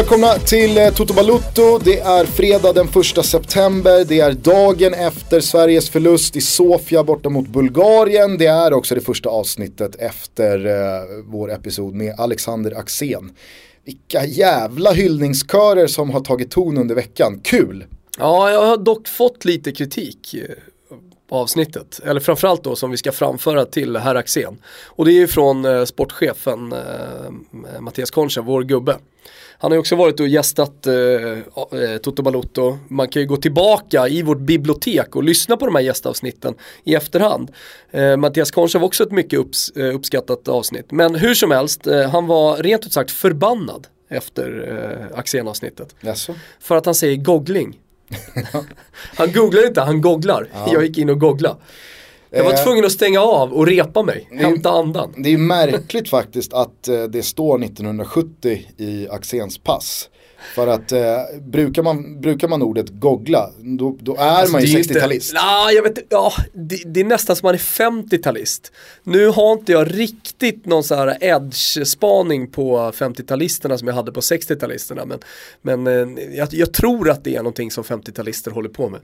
Välkomna till eh, Toto Balutto. Det är fredag den 1 september. Det är dagen efter Sveriges förlust i Sofia borta mot Bulgarien. Det är också det första avsnittet efter eh, vår episod med Alexander Axén. Vilka jävla hyllningskörer som har tagit ton under veckan. Kul! Ja, jag har dock fått lite kritik eh, på avsnittet. Eller framförallt då som vi ska framföra till herr Axén. Och det är ju från eh, sportchefen eh, Mattias Concha, vår gubbe. Han har ju också varit och gästat eh, eh, Toto Balotto. Man kan ju gå tillbaka i vårt bibliotek och lyssna på de här gästavsnitten i efterhand. Eh, Mattias Concha var också ett mycket upps, eh, uppskattat avsnitt. Men hur som helst, eh, han var rent ut sagt förbannad efter eh, Axén-avsnittet. För att han säger googling. han googlar inte, han googlar. Jag gick in och googlade. Jag var Eh. tvungen att stänga av och repa mig, hämta andan. Det är märkligt faktiskt att eh, det står 1970 i Axéns pass. För att eh, brukar, man, brukar man ordet googla, då, då är Alltså, man ju är inte- 60-talist. Ja, jag vet inte. ja, det, det är nästan som man är 50-talist. Nu har inte jag riktigt någon så här edge-spaning på 50-talisterna som jag hade på 60-talisterna. Men, men eh, jag, jag tror att det är någonting som 50-talister håller på med.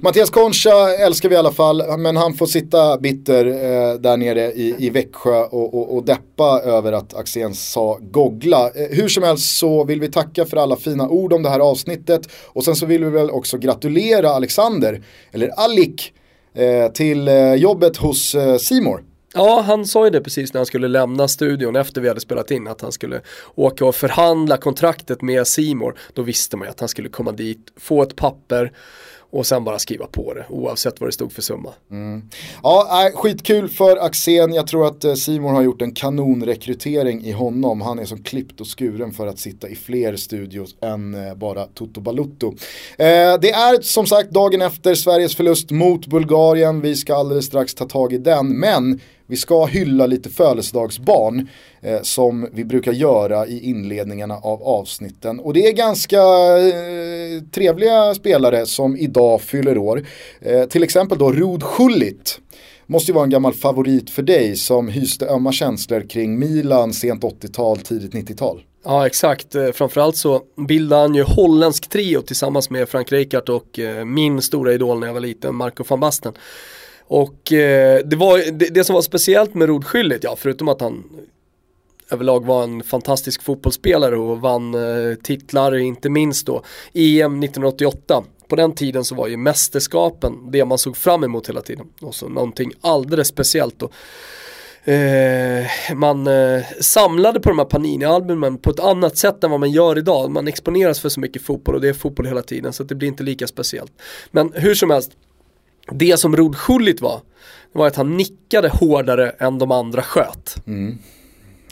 Mattias Concha älskar vi i alla fall, men han får sitta bitter eh, där nere i, i Växjö och, och, och deppa över att Axén sa googla. Eh, hur som helst så vill vi tacka för för alla fina ord om det här avsnittet och sen så vill vi väl också gratulera Alexander, eller Alik eh, till eh, jobbet hos eh, Ja, han sa ju det precis när han skulle lämna studion efter vi hade spelat in att han skulle åka och förhandla kontraktet med Simor. Då visste man ju att han skulle komma dit, få ett papper och sen bara skriva på det oavsett vad det stod för summa. Mm. Ja, äh, skitkul för Axén. Jag tror att eh, Simon har gjort en kanonrekrytering i honom. Han är som klippt och skuren för att sitta i fler studios än eh, bara Toto Balutto. Eh, det är som sagt dagen efter Sveriges förlust mot Bulgarien. Vi ska alldeles strax ta tag i den. Men vi ska hylla lite födelsedagsbarn eh, som vi brukar göra i inledningarna av avsnitten. Och det är ganska eh, trevliga spelare som idag fyller år. Eh, till exempel då Rod Schullit. Måste ju vara en gammal favorit för dig som hyste ömma känslor kring Milan sent 80-tal, tidigt 90-tal. Ja exakt, eh, framförallt så bildade han ju holländsk trio tillsammans med Frank Rijkaard och eh, min stora idol när jag var liten, Marco van Basten. Och eh, det, var, det, det som var speciellt med Rod ja förutom att han överlag var en fantastisk fotbollsspelare och vann eh, titlar, inte minst då EM 1988. På den tiden så var ju mästerskapen det man såg fram emot hela tiden. Och så någonting alldeles speciellt då. Eh, man eh, samlade på de här Panini-albumen på ett annat sätt än vad man gör idag. Man exponeras för så mycket fotboll och det är fotboll hela tiden så att det blir inte lika speciellt. Men hur som helst, det som Rod Schullit var, var att han nickade hårdare än de andra sköt.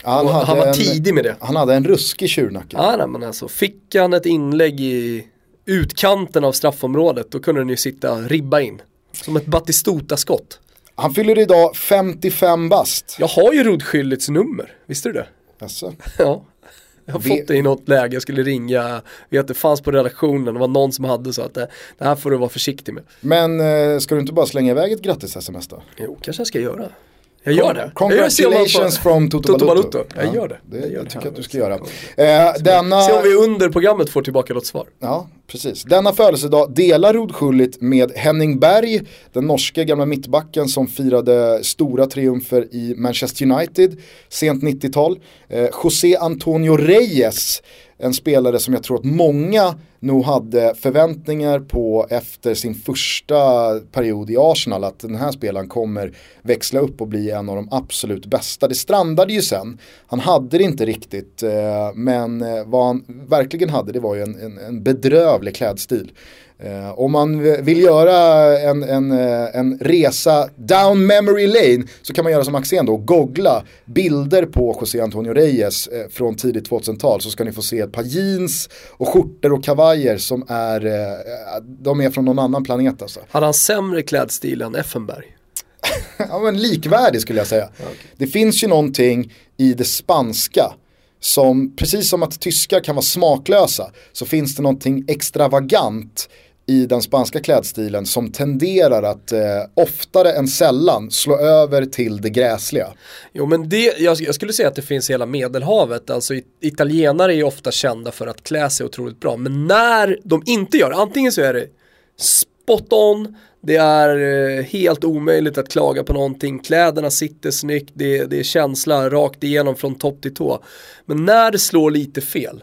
Han, Och hade han var en, tidig med det. Han hade en ruskig tjurnacke. Ja, nej, men alltså, fick han ett inlägg i utkanten av straffområdet då kunde den ju sitta ribba in. Som ett Batistuta-skott. Han fyller idag 55 bast. Jag har ju Rod Schüllits nummer, visste du det? Alltså. Ja. Jag har fått det i något läge, jag skulle ringa, vet det fanns på redaktionen, det var någon som hade så att det, det här får du vara försiktig med. Men eh, ska du inte bara slänga iväg ett grattis-sms då? Jo, kanske jag ska göra. Jag gör det. Jag gör Congratulations from Toto, Balutto. Jag Ja, gör det. Det, Jag jag, gör det tycker här att du ska göra. Eh, denna, Se om vi under programmet får tillbaka något svar. ja, precis. Denna födelsedag delar Rod Schullit med Henning Berg, den norske gamla mittbacken som firade stora triumfer i Manchester United sent 90-tal. Eh, José Antonio Reyes, en spelare som jag tror att många nog hade förväntningar på efter sin första period i Arsenal att den här spelaren kommer växla upp och bli en av de absolut bästa. Det strandade ju sen. Han hade det inte riktigt eh, men eh, vad han verkligen hade det var ju en, en, en bedrövlig klädstil. Eh, om man vill göra en, en, en resa down memory lane så kan man göra som Axén då, googla bilder på José Antonio Reyes från tidigt 2000-tal så ska ni få se ett par jeans och skjortor och kavaj kavajer som är, eh, de är från någon annan planet alltså. Hade han sämre klädstil än Effenberg? Ja men likvärdig skulle jag säga. Det finns ju någonting i det spanska som, precis som att tyskar kan vara smaklösa, så finns det någonting extravagant i den spanska klädstilen som tenderar att eh, oftare än sällan slå över till det gräsliga. Jo men det, jag, jag skulle säga att det finns i hela medelhavet, alltså italienare är ofta kända för att klä sig otroligt bra, men när de inte gör antingen så är det spot on, det är eh, helt omöjligt att klaga på någonting, kläderna sitter snyggt, det, det är känsla rakt igenom från topp till tå. Men när det slår lite fel,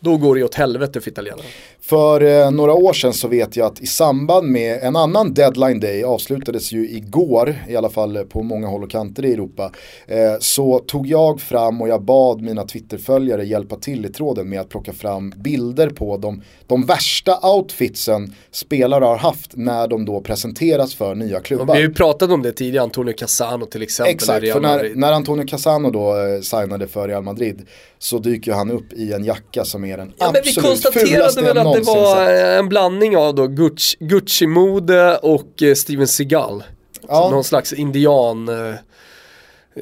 då går det åt helvete för italienarna. För eh, några år sedan så vet jag att i samband med en annan deadline day, avslutades ju igår, i alla fall på många håll och kanter i Europa, eh, så tog jag fram och jag bad mina Twitterföljare hjälpa till i tråden med att plocka fram bilder på de, de värsta outfitsen spelare har haft när de då presenteras för nya klubbar. Och vi har ju pratat om det tidigare, Antonio Cassano till exempel. Exakt, för när, när Antonio Cassano då eh, signade för Real Madrid så dyker han upp i en jacka som är den ja, absolut fulaste Men vi konstaterade väl att det var sett. en blandning av då Gucci-mode och eh, Steven Seagal. Ja. Någon slags indian eh,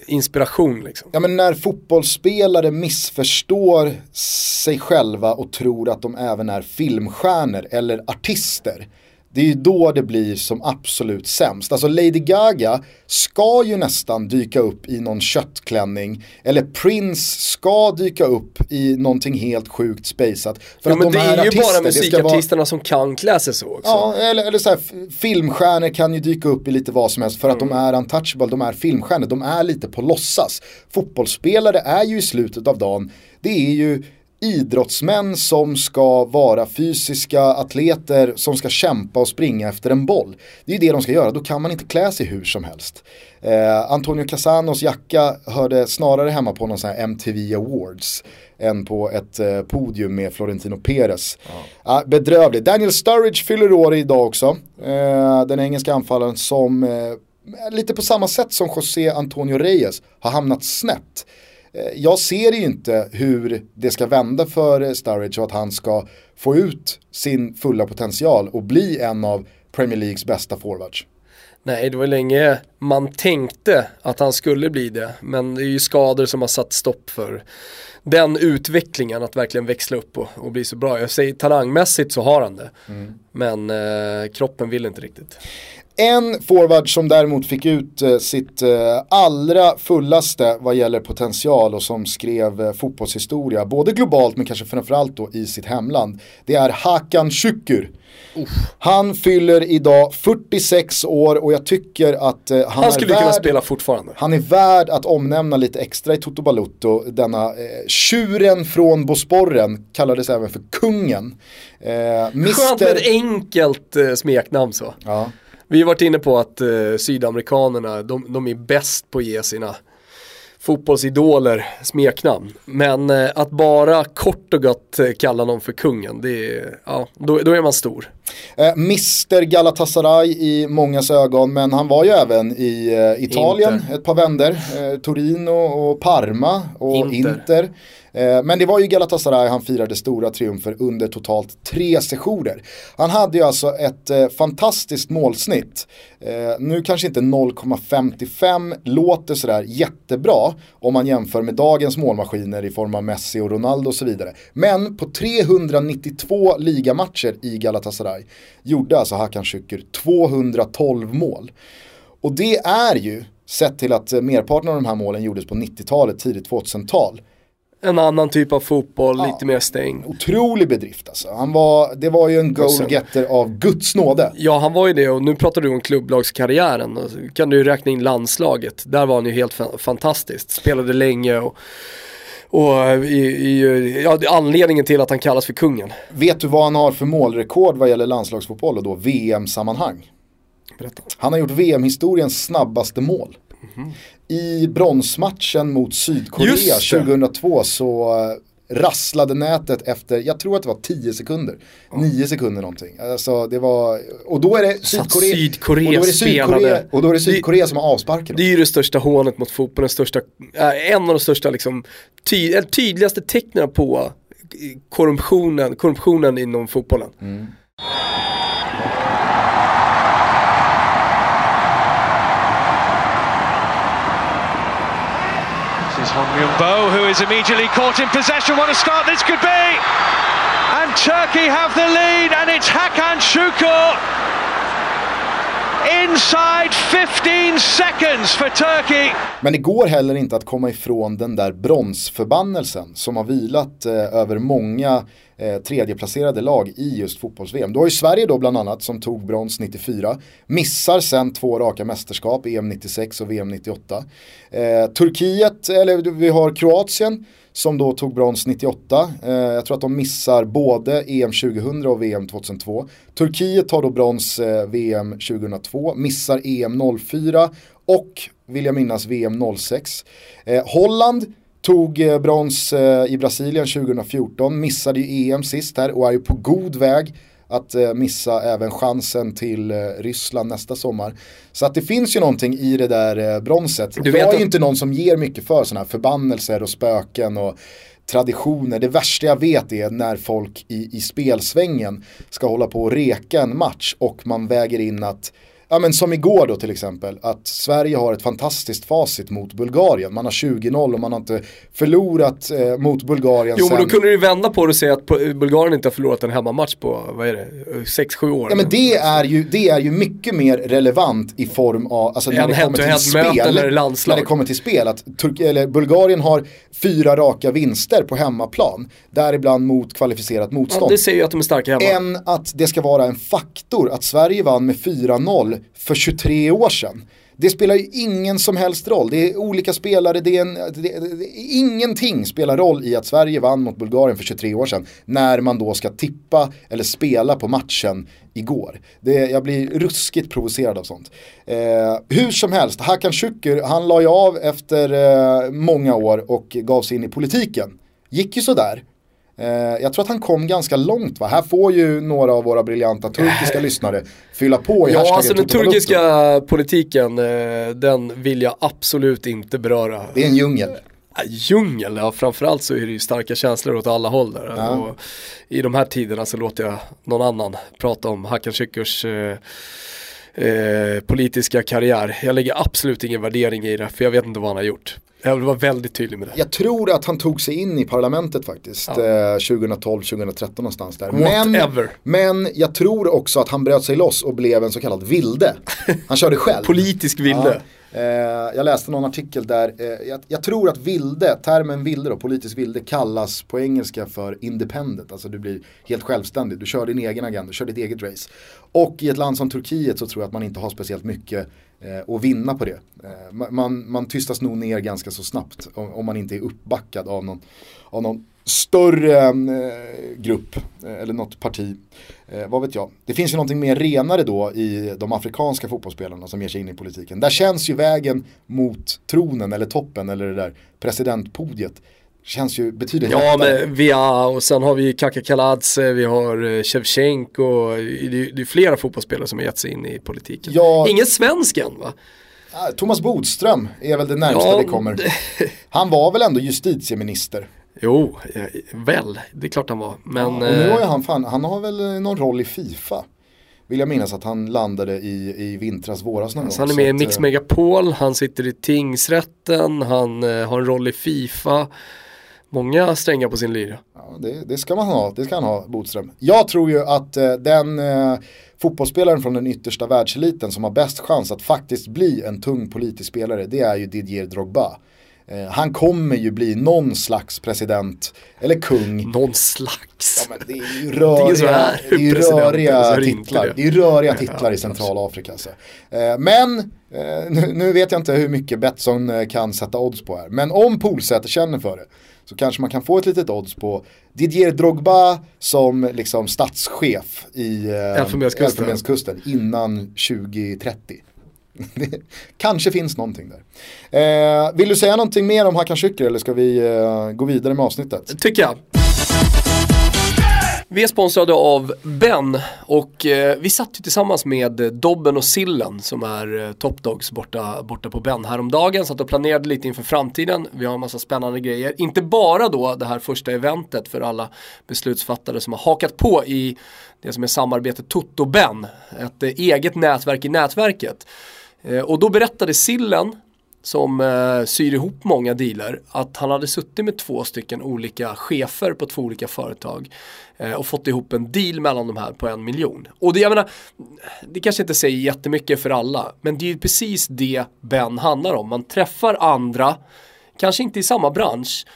inspiration liksom. Ja men när fotbollsspelare missförstår sig själva och tror att de även är filmstjärnor eller artister det är ju då det blir som absolut sämst. Alltså Lady Gaga ska ju nästan dyka upp i någon köttklänning. Eller Prince ska dyka upp i någonting helt sjukt spejsat. För ja, att men de det är, är ju bara musikartisterna vara... som kan klä sig så också. Ja, eller, eller så här, filmstjärnor kan ju dyka upp i lite vad som helst för att mm. de är untouchable, de är filmstjärnor, de är lite på låtsas. Fotbollsspelare är ju i slutet av dagen, det är ju idrottsmän som ska vara fysiska atleter som ska kämpa och springa efter en boll. Det är det de ska göra, då kan man inte klä sig hur som helst. Eh, Antonio Casanos jacka hörde snarare hemma på någon sån här MTV Awards än på ett eh, podium med Florentino Perez. Ja. Ah, bedrövligt. Daniel Sturridge fyller år idag också. Eh, den engelska anfallaren som eh, lite på samma sätt som José Antonio Reyes har hamnat snett. Eh, jag ser ju inte hur det ska vända för Sturridge och att han ska få ut sin fulla potential och bli en av Premier Leagues bästa forwards. Nej, det var länge man tänkte att han skulle bli det. Men det är ju skador som har satt stopp för den utvecklingen att verkligen växla upp och, och bli så bra. Jag säger talangmässigt så har han det. Mm. Men eh, kroppen vill inte riktigt. En forward som däremot fick ut eh, sitt eh, allra fullaste vad gäller potential och som skrev eh, fotbollshistoria, både globalt men kanske framförallt då i sitt hemland. Det är Hakan Şükür. Han fyller idag 46 år och jag tycker att han, han skulle är kunna spela fortfarande. Han är värd att omnämna lite extra i Toto Balutto. Denna eh, tjuren från Bosporren kallades även för kungen. Eh, Mister... Skönt med ett enkelt eh, smeknamn så. Ja. Vi har varit inne på att eh, sydamerikanerna, de, de är bäst på att ge sina fotbollsidoler smeknamn. Men eh, att bara kort och gott eh, kalla någon för kungen, det är, ja, då, då är man stor. Eh, Mr Galatasaray i mångas ögon, men han var ju även i eh, Italien Inter. ett par vänder. Eh, Torino och Parma och Inter. Inter. Eh, men det var ju Galatasaray han firade stora triumfer under totalt tre sessioner. Han hade ju alltså ett eh, fantastiskt målsnitt. Eh, nu kanske inte 0,55 låter sådär jättebra om man jämför med dagens målmaskiner i form av Messi och Ronaldo och så vidare. Men på 392 ligamatcher i Galatasaray gjorde alltså Hakan Şükür 212 mål. Och det är ju, sett till att merparten av de här målen gjordes på 90-talet, tidigt 2000-tal, en annan typ av fotboll, ja, lite mer stängd. Otrolig bedrift alltså. Han var, det var ju en goalgetter av Guds nåde. Ja, han var ju det och nu pratar du om klubblagskarriären. kan du räkna in landslaget. Där var han ju helt fantastisk. Spelade länge och och i, i, ja, anledningen till att han kallas för kungen. Vet du vad han har för målrekord vad gäller landslagsfotboll och då VM-sammanhang? Han har gjort VM-historiens snabbaste mål. Mm -hmm. I bronsmatchen mot Sydkorea 2002 så eh, rasslade nätet efter, jag tror att det var 10 sekunder. 9 sekunder någonting. Alltså det var, och då är det Sydkorea, Sydkorea och då är det Sydkorea, och då är det Sydkorea det, som har avsparken. Det är ju det största hånet mot fotbollen, största, äh, en av de största liksom, ty, tydligaste tecknen på korruptionen, korruptionen inom fotbollen. Mm. Hong who is immediately caught in possession. What a start this could be! And Turkey have the lead and it's Hakan Şükür inside 15 seconds for Turkey. Men det går heller inte att komma ifrån den där bronsförbannelsen som har vilat eh, över många eh, tredjeplacerade lag i just fotbolls-VM. Du har ju Sverige då bland annat som tog brons 94, missar sen två raka mästerskap, EM 96 och VM 98. Eh, Turkiet, eller vi har Kroatien som då tog brons 98. Eh, jag tror att de missar både EM 2000 och VM 2002. Turkiet tar då brons eh, VM 2002, missar EM 04 och vill jag minnas VM 06. Eh, Holland tog eh, brons eh, i Brasilien 2014, missade ju EM sist här och är ju på god väg att eh, missa även chansen till Ryssland nästa sommar. Så att det finns ju någonting i det där bronset. Du jag är ju inte någon som ger mycket för sådana här förbannelser och spöken och traditioner. Det värsta jag vet är när folk i, i spelsvängen ska hålla på och reka en match och man väger in att Ja men som igår då till exempel, att Sverige har ett fantastiskt facit mot Bulgarien. Man har 20-0 och man har inte förlorat eh, mot Bulgarien Jo sen... men då kunde du vända på det och säga att Bulgarien inte har förlorat en hemmamatch på, vad är det, 6-7 år? Ja men det är, ju, det är ju mycket mer relevant i form av, alltså när en det kommer till spel. Eller landslag. När det kommer till spel, att Turk eller Bulgarien har fyra raka vinster på hemmaplan. Däribland mot kvalificerat motstånd. Ja, det säger ju att de är starka hemma. Än att det ska vara en faktor att Sverige vann med 4-0 för 23 år sedan. Det spelar ju ingen som helst roll. Det är olika spelare, det är en, det, det, ingenting spelar roll i att Sverige vann mot Bulgarien för 23 år sedan. När man då ska tippa eller spela på matchen igår. Det, jag blir ruskigt provocerad av sånt. Eh, hur som helst, Hakan Şükür, han la ju av efter eh, många år och gav sig in i politiken. Gick ju sådär. Eh, jag tror att han kom ganska långt va? Här får ju några av våra briljanta turkiska lyssnare fylla på i Ja, alltså den turkiska politiken, eh, den vill jag absolut inte beröra. Det är en djungel. djungel, ja framförallt så är det ju starka känslor åt alla håll där. Ja. I de här tiderna så låter jag någon annan prata om Hakan Şükürs eh, eh, politiska karriär. Jag lägger absolut ingen värdering i det, för jag vet inte vad han har gjort. Jag vill vara väldigt tydlig med det. Jag tror att han tog sig in i parlamentet faktiskt. Ja. Eh, 2012-2013 någonstans där. Men, men jag tror också att han bröt sig loss och blev en så kallad vilde. Han körde själv. Politisk vilde. Ja. Eh, jag läste någon artikel där, eh, jag, jag, tror att vilde, termen vilde då, politisk vilde kallas på engelska för independent. Alltså du blir helt självständig, du kör din egen agenda, du kör ditt eget race. Och i ett land som Turkiet så tror jag att man inte har speciellt mycket eh, att vinna på det. Eh, man, man tystas nog ner ganska så snabbt om, om man inte är uppbackad av någon, av någon större eh, grupp eh, eller något parti. Eh, vad vet jag. Det finns ju någonting mer renare då i de afrikanska fotbollsspelarna som ger sig in i politiken. Där känns ju vägen mot tronen eller toppen eller det där presidentpodiet känns ju betydligt Ja, lättare. men Via och sen har vi Kaka Kaladze, vi har Shevchenko, det, det är flera fotbollsspelare som har gett sig in i politiken. Ja, Ingen svensk än va? Thomas Bodström är väl det närmsta ja, vi kommer. Han var väl ändå justitieminister? Jo, väl, det är klart han var. Men, ja, nu har ju han, fan, han har väl någon roll i Fifa. Vill jag minnas att han landade i, i vintras, våras någon alltså gång. Han är med i Mix eh, Megapol, han sitter i tingsrätten, han har en roll i Fifa. Många strängar på sin lyra. Ja, det, det, ska man ha, det ska han ha, Bodström. Jag tror ju att uh, den uh, fotbollsspelaren från den yttersta världseliten som har bäst chans att faktiskt bli en tung politisk spelare, det är ju Didier Drogba. Eh, han kommer ju bli någon slags president eller kung. Någon slags. Ja, det är ju röriga, det är ju röriga titlar. Det. är röriga titlar i Centralafrika. Alltså. Eh, men eh, nu, nu, vet jag inte hur mycket Betsson kan sätta odds på här. Men om Polsäter känner för det så kanske man kan få ett litet odds på Didier Drogba som liksom statschef i Elfenbenskusten innan 2030. Det kanske finns någonting där. Eh, vill du säga någonting mer om Hakan Şükür eller ska vi eh, gå vidare med avsnittet? Tycker jag. Vi är sponsrade av Ben och eh, vi satt ju tillsammans med Dobben och Sillen som är eh, Topdogs borta, borta på Ben häromdagen. Satt och planerade lite inför framtiden. Vi har en massa spännande grejer. Inte bara då det här första eventet för alla beslutsfattare som har hakat på i det som är samarbetet Toto-Ben. Ett eh, eget nätverk i nätverket. Eh, och då berättade Sillen som eh, syr ihop många dealer att han hade suttit med två stycken olika chefer på två olika företag eh, och fått ihop en deal mellan de här på en miljon. Och det, jag menar, det kanske inte säger jättemycket för alla, men det är ju precis det Ben handlar om. Man träffar andra, kanske inte i samma bransch,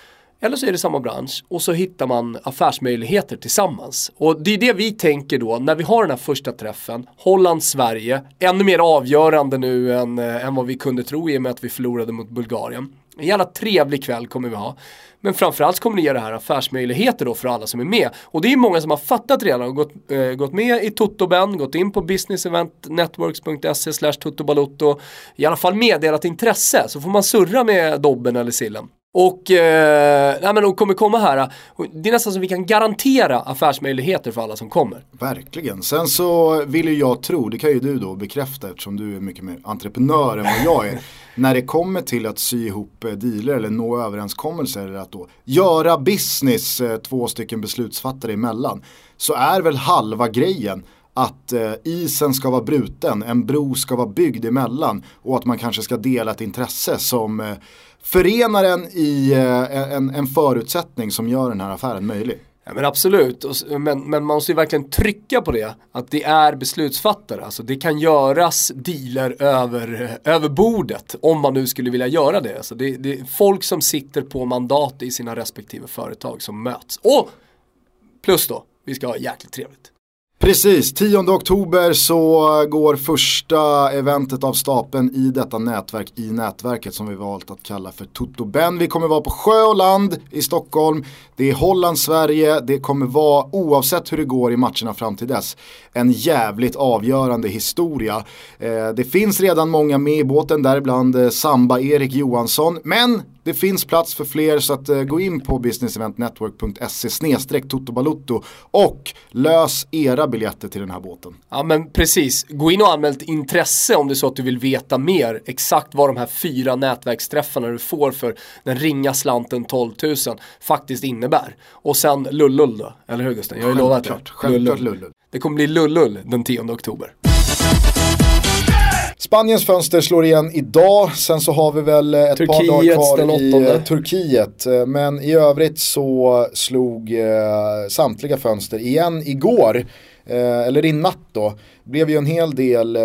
eller så är det samma bransch och så hittar man affärsmöjligheter tillsammans. Och det är det vi tänker då när vi har den här första träffen. Holland-Sverige, ännu mer avgörande nu än, eh, än vad vi kunde tro i och med att vi förlorade mot Bulgarien. En jävla trevlig kväll kommer vi ha. Men framförallt kommer det ge det här affärsmöjligheter då för alla som är med. Och det är många som har fattat redan och gått, eh, gått med i Totoben, gått in på businesseventnetworks.se slash totobalotto. I alla fall meddelat intresse så får man surra med Dobben eller Sillen. Och, eh, nej men de kommer komma här. Det är nästan som vi kan garantera affärsmöjligheter för alla som kommer. Verkligen. Sen så vill ju jag tro, det kan ju du då bekräfta eftersom du är mycket mer entreprenör än vad jag är. när det kommer till att sy ihop eh, dealer eller nå överenskommelser eller att då göra business eh, två stycken beslutsfattare emellan. Så är väl halva grejen att eh, isen ska vara bruten, en bro ska vara byggd emellan och att man kanske ska dela ett intresse som eh, förenar en i eh, en, en förutsättning som gör den här affären möjlig. Ja, men absolut, men, men man måste ju verkligen trycka på det. Att det är beslutsfattare. Alltså det kan göras dealer över, eh, över bordet. Om man nu skulle vilja göra det. Alltså det, det är folk som sitter på mandat i sina respektive företag som möts. Och plus då, vi ska ha jäkligt trevligt. Precis, 10 oktober så går första eventet av stapeln i detta nätverk i nätverket som vi valt att kalla för Toto Ben. Vi kommer vara på sjö och land i Stockholm. Det är Holland, Sverige. Det kommer vara, oavsett hur det går i matcherna fram till dess, en jävligt avgörande historia. Eh, det finns redan många med i båten, däribland eh, Samba-Erik Johansson. Men det finns plats för fler så att uh, gå in på businesseventnetwork.se totobalutto och lös era biljetter till den här båten. Ja men precis, gå in och anmäl ett intresse om det är så att du vill veta mer exakt vad de här fyra nätverksträffarna du får för den ringa slanten 12 000 faktiskt innebär. Och sen lullull då, eller hur Gusten? Jag har ju lovat det. Självklart lullull. Det kommer bli lullull den 10 oktober. Spaniens fönster slår igen idag, sen så har vi väl ett Turkiets par dagar kvar i eh, Turkiet. Eh, men i övrigt så slog eh, samtliga fönster igen igår. Eh, eller i natt då, blev ju en hel del eh,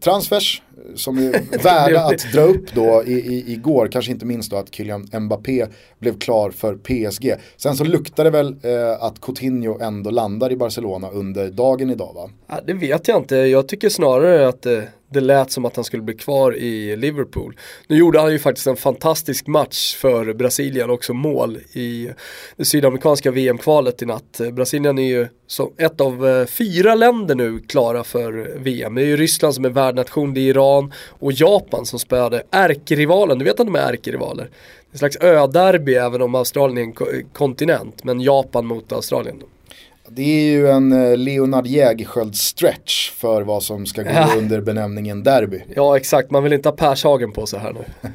transfers som är värda att dra upp då i, i, igår. Kanske inte minst då att Kylian Mbappé blev klar för PSG. Sen så luktar det väl eh, att Coutinho ändå landar i Barcelona under dagen idag va? Ja, det vet jag inte. Jag tycker snarare att eh, det lät som att han skulle bli kvar i Liverpool. Nu gjorde han ju faktiskt en fantastisk match för Brasilien, också mål i det sydamerikanska VM-kvalet i natt. Brasilien är ju ett av eh, fyra länder nu klara för VM. Det är ju Ryssland som är värdnation, det är Iran och Japan som spöade ärkerivalen. Du vet att de är ärkerivaler? En slags öderby även om Australien är en kontinent, men Japan mot Australien. Det är ju en eh, Leonard Jägerskiöld stretch för vad som ska gå ja. under benämningen derby. Ja exakt, man vill inte ha Pershagen på sig här nu.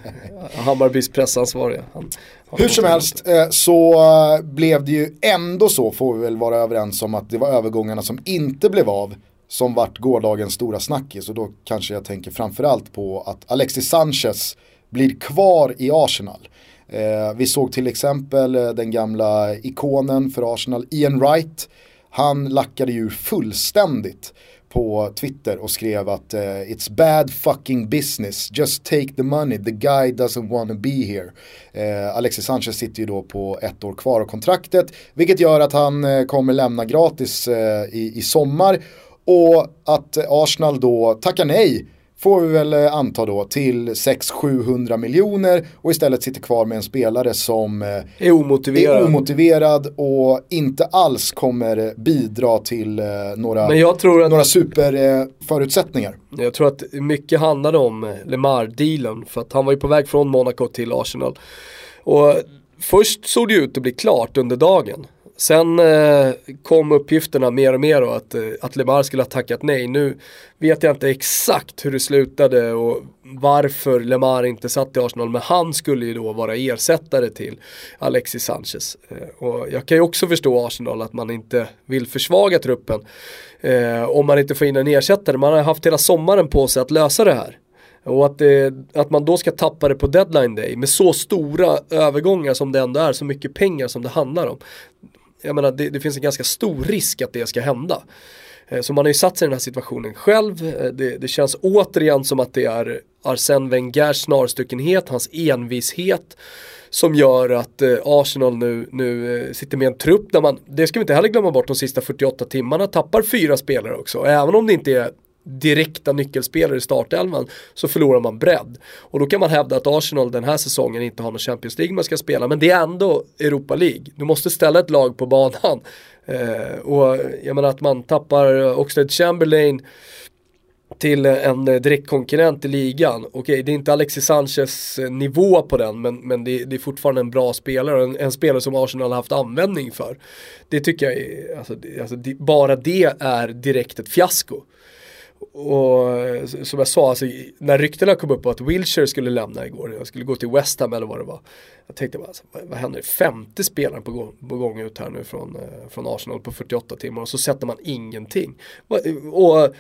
Hammarbys pressansvariga. Han, Hur som helst eh, så eh, blev det ju ändå så, får vi väl vara överens om, att det var övergångarna som inte blev av som vart gårdagens stora snackis. Och då kanske jag tänker framförallt på att Alexis Sanchez blir kvar i Arsenal. Eh, vi såg till exempel eh, den gamla ikonen för Arsenal, Ian Wright. Han lackade ju fullständigt på Twitter och skrev att uh, it's bad fucking business, just take the money, the guy doesn't wanna be here. Uh, Alexis Sanchez sitter ju då på ett år kvar av kontraktet, vilket gör att han uh, kommer lämna gratis i, i sommar och att Arsenal då tackar nej får vi väl eh, anta då till 600-700 miljoner och istället sitter kvar med en spelare som eh, är omotiverad. är omotiverad och inte alls kommer bidra till eh, några, Men jag tror att, några superförutsättningar. Jag tror att mycket handlade om Lemar-dealen för att han var ju på väg från Monaco till Arsenal. Och först såg det ut att bli klart under dagen. Sen eh, kom uppgifterna mer och mer då att, eh, att Lemar skulle ha tackat nej. Nu vet jag inte exakt hur det slutade och varför Lemar inte satt i Arsenal. Men han skulle ju då vara ersättare till Alexis Sanchez. Eh, och jag kan ju också förstå Arsenal att man inte vill försvaga truppen. Eh, om man inte får in en ersättare. Man har haft hela sommaren på sig att lösa det här. Och att, det, att man då ska tappa det på deadline day med så stora övergångar som det ändå är, så mycket pengar som det handlar om. Jag menar det, det finns en ganska stor risk att det ska hända. Eh, så man har ju satt sig i den här situationen själv. Eh, det, det känns återigen som att det är Arsène Wengers snarstuckenhet, hans envishet som gör att eh, Arsenal nu, nu sitter med en trupp där man, det ska vi inte heller glömma bort, de sista 48 timmarna tappar fyra spelare också. Även om det inte är direkta nyckelspelare i startelvan så förlorar man bredd. Och då kan man hävda att Arsenal den här säsongen inte har någon Champions League man ska spela, men det är ändå Europa League. Du måste ställa ett lag på banan. Eh, och jag menar att man tappar Oxlade Chamberlain till en direktkonkurrent i ligan. Okej, det är inte Alexis Sanchez eh, nivå på den, men, men det, det är fortfarande en bra spelare, en, en, spelare som Arsenal har haft användning för. Det tycker jag är, alltså, alltså, bara det är direkt ett fiasko. Och eh, som jag sa, alltså, när ryktena kom upp på att Wilshire skulle lämna igår, jag skulle gå till West Ham eller vad det var. Jag tänkte bara, alltså, vad, vad händer? 50 spelare på gång, på gång ut här nu från, eh, från Arsenal på 48 timmar och så sätter man ingenting. Och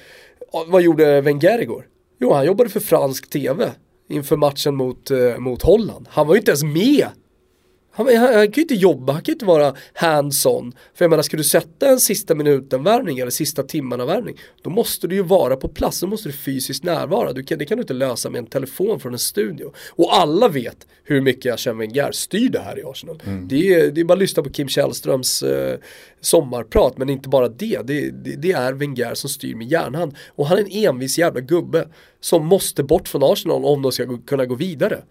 vad gjorde Wenger igår? Jo, han jobbade för fransk tv inför matchen mot, eh, mot Holland. Han var ju inte ens med han, han, han, kan ju inte jobba, han kan ju inte vara hands-on. För jag menar, ska du sätta en sista minuten-värvning eller sista timmarna-värvning, då måste du ju vara på plats, då måste du fysiskt närvara. Du kan, det kan du inte lösa med en telefon från en studio. Och alla vet hur mycket Arsène Wenger styr det här i Arsenal. Mm. Det, är, det är bara att lyssna på Kim Källströms eh, sommarprat, men inte bara det. Det, det. det, är Wenger som styr med järnhand. Och han är en envis jävla gubbe som måste bort från Arsenal om de ska kunna gå vidare.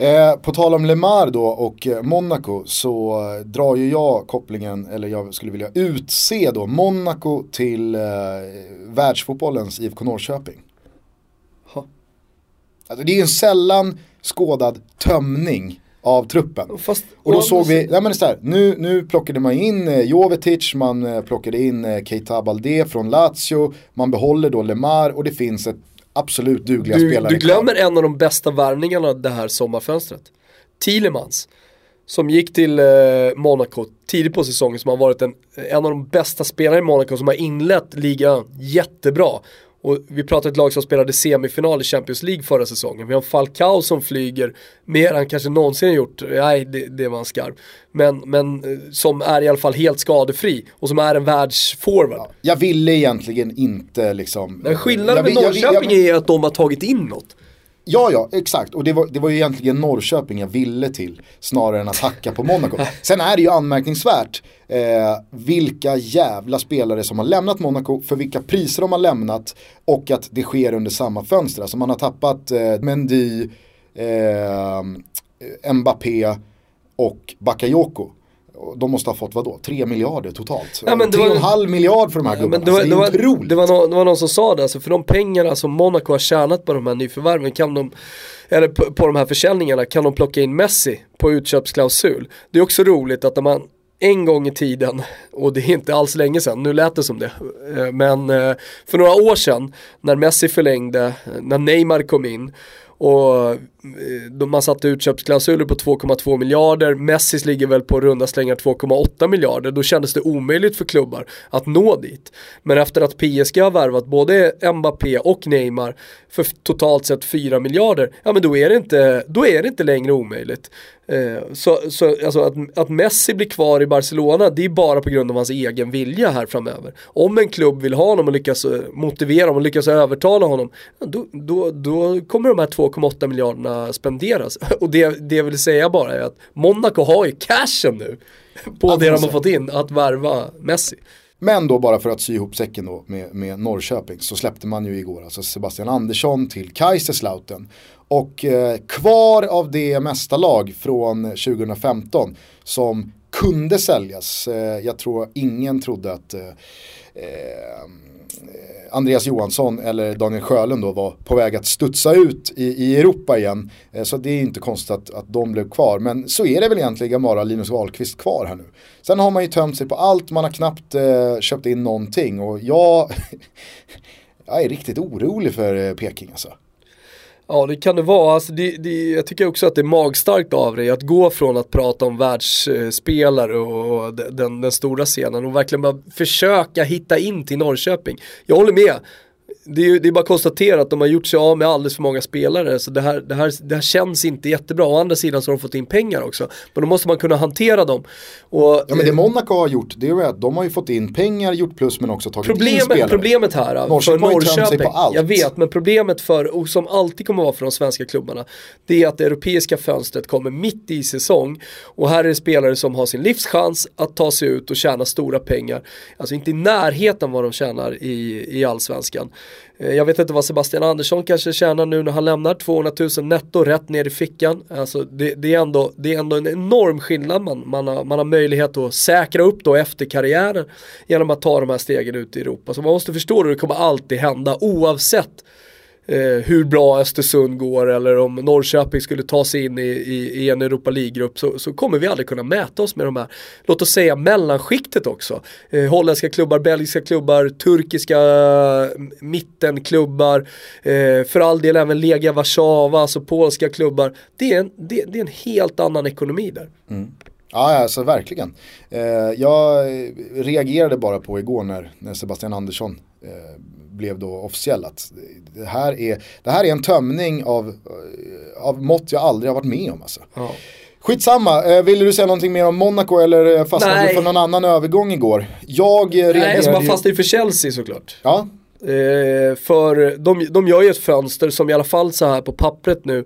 Eh, på tal om Lemar då och eh, Monaco så eh, drar ju jag kopplingen, eller jag skulle vilja utse då Monaco till eh, världsfotbollens IFK Norrköping. Ha. Alltså, det är en sällan skådad tömning av truppen. Fast, och då såg vi, nej men så här, nu, nu plockade man in eh, Jovetic, man plockade in Keita Balde från Lazio, man behåller då Lemar och det finns ett absolut dugliga du, spelare Du glömmer kvar. en av de bästa värvningarna det här sommarfönstret. Thielemans. Som gick till eh, Monaco tidigt på säsongen som har varit en, en av de bästa spelarna i Monaco som har inlett ligan jättebra. Och vi pratar ett lag som spelade semifinal i Champions League förra säsongen. Vi har Falcao som flyger mer än kanske någonsin gjort. Nej, det, det var en skarv. Men, men eh, som är i alla fall helt skadefri och som är en världsforward. Ja, jag ville egentligen inte liksom... Men skillnaden med Norrköping är att de har tagit in något. Ja, ja, exakt. Och det var, det var ju egentligen Norrköping jag ville till snarare än att hacka på Monaco. Sen är det ju anmärkningsvärt eh, vilka jävla spelare som har lämnat Monaco, för vilka priser de har lämnat och att det sker under samma fönster. Alltså man har tappat eh, Mendy, eh, Mbappé och Bakayoko de måste ha fått vadå, 3 miljarder totalt. Ja, 3,5 miljard för de här ja, gubbarna. Det var, det, var, det, var, det, var någon, det var någon som sa det, alltså för de pengarna som Monaco har tjänat på de här nyförvärven kan de, eller på, på de här försäljningarna kan de plocka in Messi på utköpsklausul. Det är också roligt att när man en gång i tiden, och det är inte alls länge sedan, nu lät det som det, eh, men eh, för några år sedan när Messi förlängde, när Neymar kom in och eh, Eh, man satte utköpsklausuler på 2,2 miljarder, Messis ligger väl på runda slängar 2,8 miljarder, då kändes det omöjligt för klubbar att nå dit. Men efter att PSG har värvat både Mbappé och Neymar för totalt sett 4 miljarder, ja men då är det inte, då är det inte längre omöjligt. Eh, så så alltså att, att Messi blir kvar i Barcelona, det är bara på grund av hans egen vilja här framöver. Om en klubb vill ha honom och lyckas eh, motivera honom och lyckas övertala honom, då, då, då kommer de här 2,8 miljarderna spenderas. Och det, det jag vill säga bara är att Monaco har ju cashen nu på det de har fått in, att värva Messi. Men då bara för att sy ihop säcken då med, med Norrköping så släppte man ju igår alltså Sebastian Andersson till Kaiserslautern. Och eh, kvar av det mesta lag från 2015 som kunde säljas. Eh, jag tror ingen trodde att eh, eh Andreas Johansson eller Daniel Sjölund då var på väg att studsa ut i, i Europa igen. Eh, så det är inte konstigt att, att de blev kvar. Men så är det väl egentligen bara Linus Wahlqvist kvar här nu. Sen har man ju tömt sig på allt, man har knappt eh, köpt in någonting och jag, jag är riktigt orolig för eh, Peking alltså. Ja det kan det vara, alltså det, det, jag tycker också att det är magstarkt av dig att gå från att prata om världsspelare och, och den, den, stora scenen och verkligen bara försöka hitta in till Norrköping. Jag håller med, det är, det är bara att konstatera att de har gjort sig av med alldeles för många spelare så det här, det, här, det här känns inte jättebra. Å andra sidan så har de fått in pengar också. Men då måste man kunna hantera dem. Och, ja men det Monaco har gjort det är att de har ju fått in pengar, gjort plus men också tagit problemet, in spelare. Problemet här Norrköping för Norrköping, sig på allt. jag vet men problemet för, och som alltid kommer vara för de svenska klubbarna, det är att det europeiska fönstret kommer mitt i säsong och här är det spelare som har sin livschans att ta sig ut och tjäna stora pengar. Alltså inte i närheten vad de tjänar i, i allsvenskan. Eh, jag vet inte vad Sebastian Andersson kanske tjänar nu när han lämnar 200 000 netto rätt ner i fickan. Alltså det, det, är, ändå, det är ändå en enorm skillnad. Man, man, har, man har möjlighet att säkra upp då efter karriären genom att ta de här stegen ut i Europa. Så man måste förstå att det kommer alltid hända oavsett eh, hur bra Östersund går eller om Norrköping skulle ta sig in i, i, i en Europa League-grupp så, så, kommer vi aldrig kunna mäta oss med de här, låt oss säga mellanskiktet också. Eh, holländska klubbar, belgiska klubbar, turkiska mittenklubbar, eh, för all del även Legia Warszawa, alltså polska klubbar. Det är en, det, det är en helt annan ekonomi där. Mm. Ja, alltså verkligen. Eh, jag reagerade bara på igår när, när Sebastian Andersson eh, blev då officiell att det här är, det här är en tömning av, eh, av mått jag aldrig har varit med om. Alltså. Ja. Skitsamma, eh, vill du säga någonting mer om Monaco eller fastnade du för någon annan övergång igår? Jag reagerade Nej, jag fastnade för Chelsea såklart. Ja. Eh, för de, de gör ju ett fönster som i alla fall så här på pappret nu eh,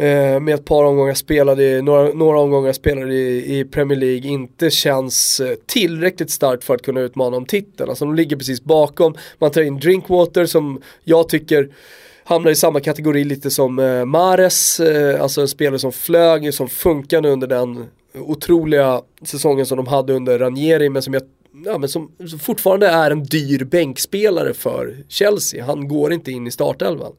Eh, med ett par omgångar spelade, några, några omgångar spelade i, i, Premier League inte känns eh, tillräckligt starkt för att kunna utmana om titeln. Alltså de ligger precis bakom, man tar in Drinkwater som jag tycker hamnar i samma kategori lite som eh, Mares, eh, alltså en spelare som flög, som funkade under den otroliga säsongen som de hade under Ranieri men som jag ja, men som, som fortfarande är en dyr bänkspelare för Chelsea. Han går inte in i startelvan.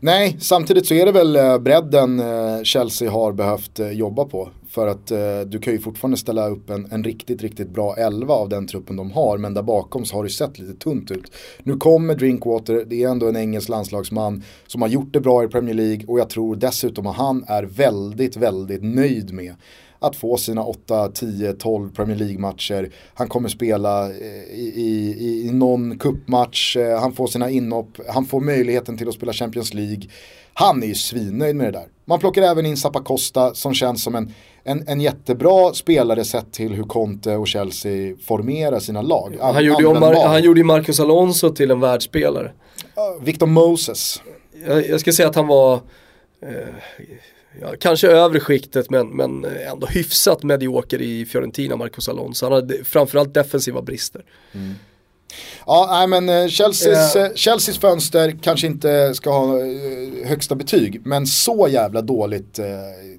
Nej, samtidigt så är det väl eh, bredden eh, Chelsea har behövt eh, jobba på. För att du kan ju fortfarande ställa upp en, en riktigt, riktigt bra elva av den truppen de har. Men där bakom så har det sett lite tunt ut. Nu kommer Drinkwater, det är ändå en engelsk landslagsman som har gjort det bra i Premier League. Och jag tror dessutom att han är väldigt, väldigt nöjd med att få sina 8, 10, 12 Premier League-matcher. Han kommer spela eh, i, i, i någon kuppmatch, eh, han får sina inhopp, han får möjligheten till att spela Champions League. Han är ju svinnöjd med det där. Man plockar även in Zappacosta som känns som en, en, en jättebra spelare sett till hur Conte och Chelsea formerar sina lag. Han gjorde, ju han gjorde Marcus Alonso till en världsspelare. Victor Moses. Jag, jag ska säga att han var eh, ja, kanske övre skiktet men, men ändå hyfsat medioker i Fiorentina, Marcos Alonso. Han hade framförallt defensiva brister. Mm. Ja, nej men eh, Chelseas, uh, Chelseas fönster kanske inte ska ha högsta betyg, men så jävla dåligt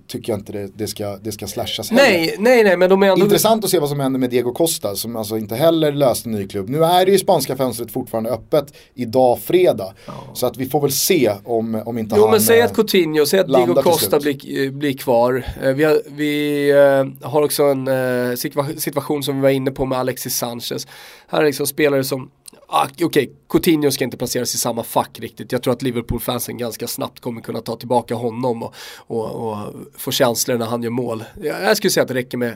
tycker jag inte det, det, ska, det ska slashas heller. Nej, nej, nej, men de är ändå... Intressant att se vad som händer med Diego Costa som alltså inte heller löste ny klubb. Nu är det ju spanska fönstret fortfarande öppet idag fredag. Ja. Så att vi får väl se om, om inte jo, han men säg att Coutinho, säg att Diego Costa blir, blir kvar. Vi har, vi har också en situation som vi var inne på med Alexis Sanchez. Här är liksom spelare som ah, Okej, okay, Coutinho ska inte placeras i samma fack riktigt. Jag tror att Liverpool-fansen ganska snabbt kommer kunna ta tillbaka honom och, och, och få känslor när han gör mål. Jag skulle säga att det räcker med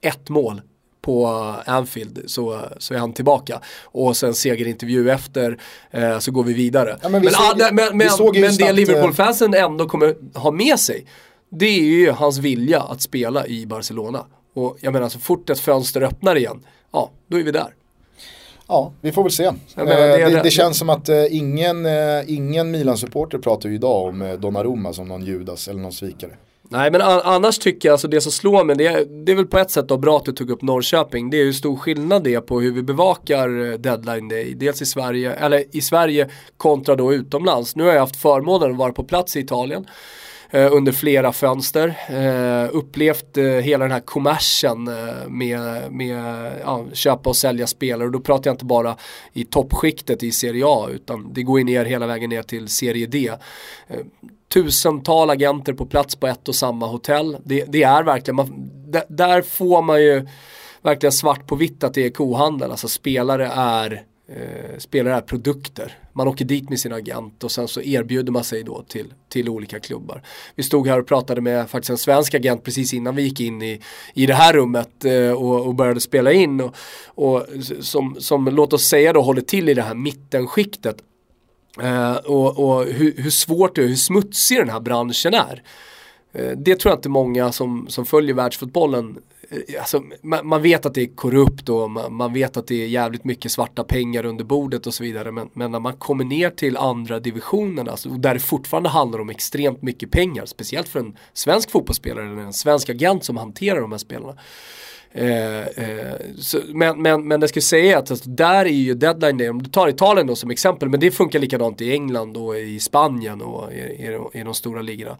ett mål på Anfield så, så är han tillbaka. Och sen segerintervju efter eh, så går vi vidare. Ja, men, vi men, såg, ah, men, men, men det Liverpool-fansen ändå kommer ha med sig det är ju hans vilja att spela i Barcelona. Och jag menar så fort ett fönster öppnar igen, ja då är vi där. Ja, vi får väl se. Menar, det, eh, det, det, känns som att eh, ingen, eh, ingen Milan-supporter pratar ju idag om Donnarumma som någon Judas eller någon svikare. Nej men annars tycker jag, alltså det som slår mig, det är, det är väl på ett sätt då bra att du tog upp Norrköping. Det är ju stor skillnad det på hur vi bevakar deadline day. Dels i Sverige, eller i Sverige kontra då utomlands. Nu har jag haft förmånen att vara på plats i Italien Eh, under flera fönster. Eh, upplevt eh, hela den här kommersen med, med ja, köpa och sälja spelare och då pratar jag inte bara i toppskiktet i Serie A utan det går ju ner hela vägen ner till Serie D tusental agenter på plats på ett och samma hotell. Det, det är verkligen, man, där får man ju verkligen svart på vitt att det är kohandel. Alltså spelare är eh, spelare är produkter. Man åker dit med sin agent och sen så erbjuder man sig då till, till olika klubbar. Vi stod här och pratade med faktiskt en svensk agent precis innan vi gick in i, i det här rummet eh, och, och, började spela in. Och, och som, som, låt oss säga då, håller till i det här mittenskiktet. Eh, och, och hur, hur, svårt det är, hur smutsig den här branschen är. Eh, det tror jag inte många som, som följer världsfotbollen Eh, alltså, man, man, vet att det är korrupt och man, man, vet att det är jävligt mycket svarta pengar under bordet och så vidare. Men, men när man kommer ner till andra divisionerna, alltså, där det fortfarande handlar om extremt mycket pengar, speciellt för en svensk fotbollsspelare eller en svensk agent som hanterar de här spelarna. Eh, eh, så, men, men, men det ska säga att alltså, där är ju deadline day, om du tar Italien då som exempel, men det funkar likadant i England och i Spanien och i, i, i de stora ligorna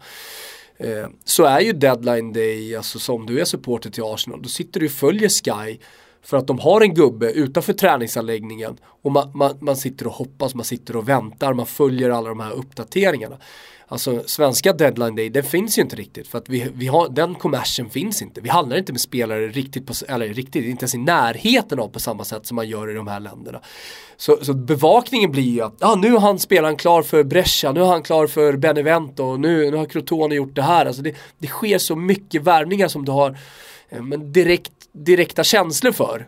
Eh, så är ju deadline day, alltså som du är supporter till Arsenal, då sitter du och följer Sky för att de har en gubbe utanför träningsanläggningen och man, man, man sitter och hoppas, man sitter och väntar, man följer alla de här uppdateringarna. Alltså svenska deadline day, den finns ju inte riktigt för att vi, vi har, den kommersen finns inte. Vi handlar inte med spelare riktigt, på, eller riktigt, inte ens i närheten av på samma sätt som man gör i de här länderna. Så, så bevakningen blir ju att, ah, nu har han spelaren klar för Brescia, nu har han klar för Benevento, nu, nu har Crotone gjort det här. Alltså det, det sker så mycket värvningar som du har eh, men direkt direkta känslor för.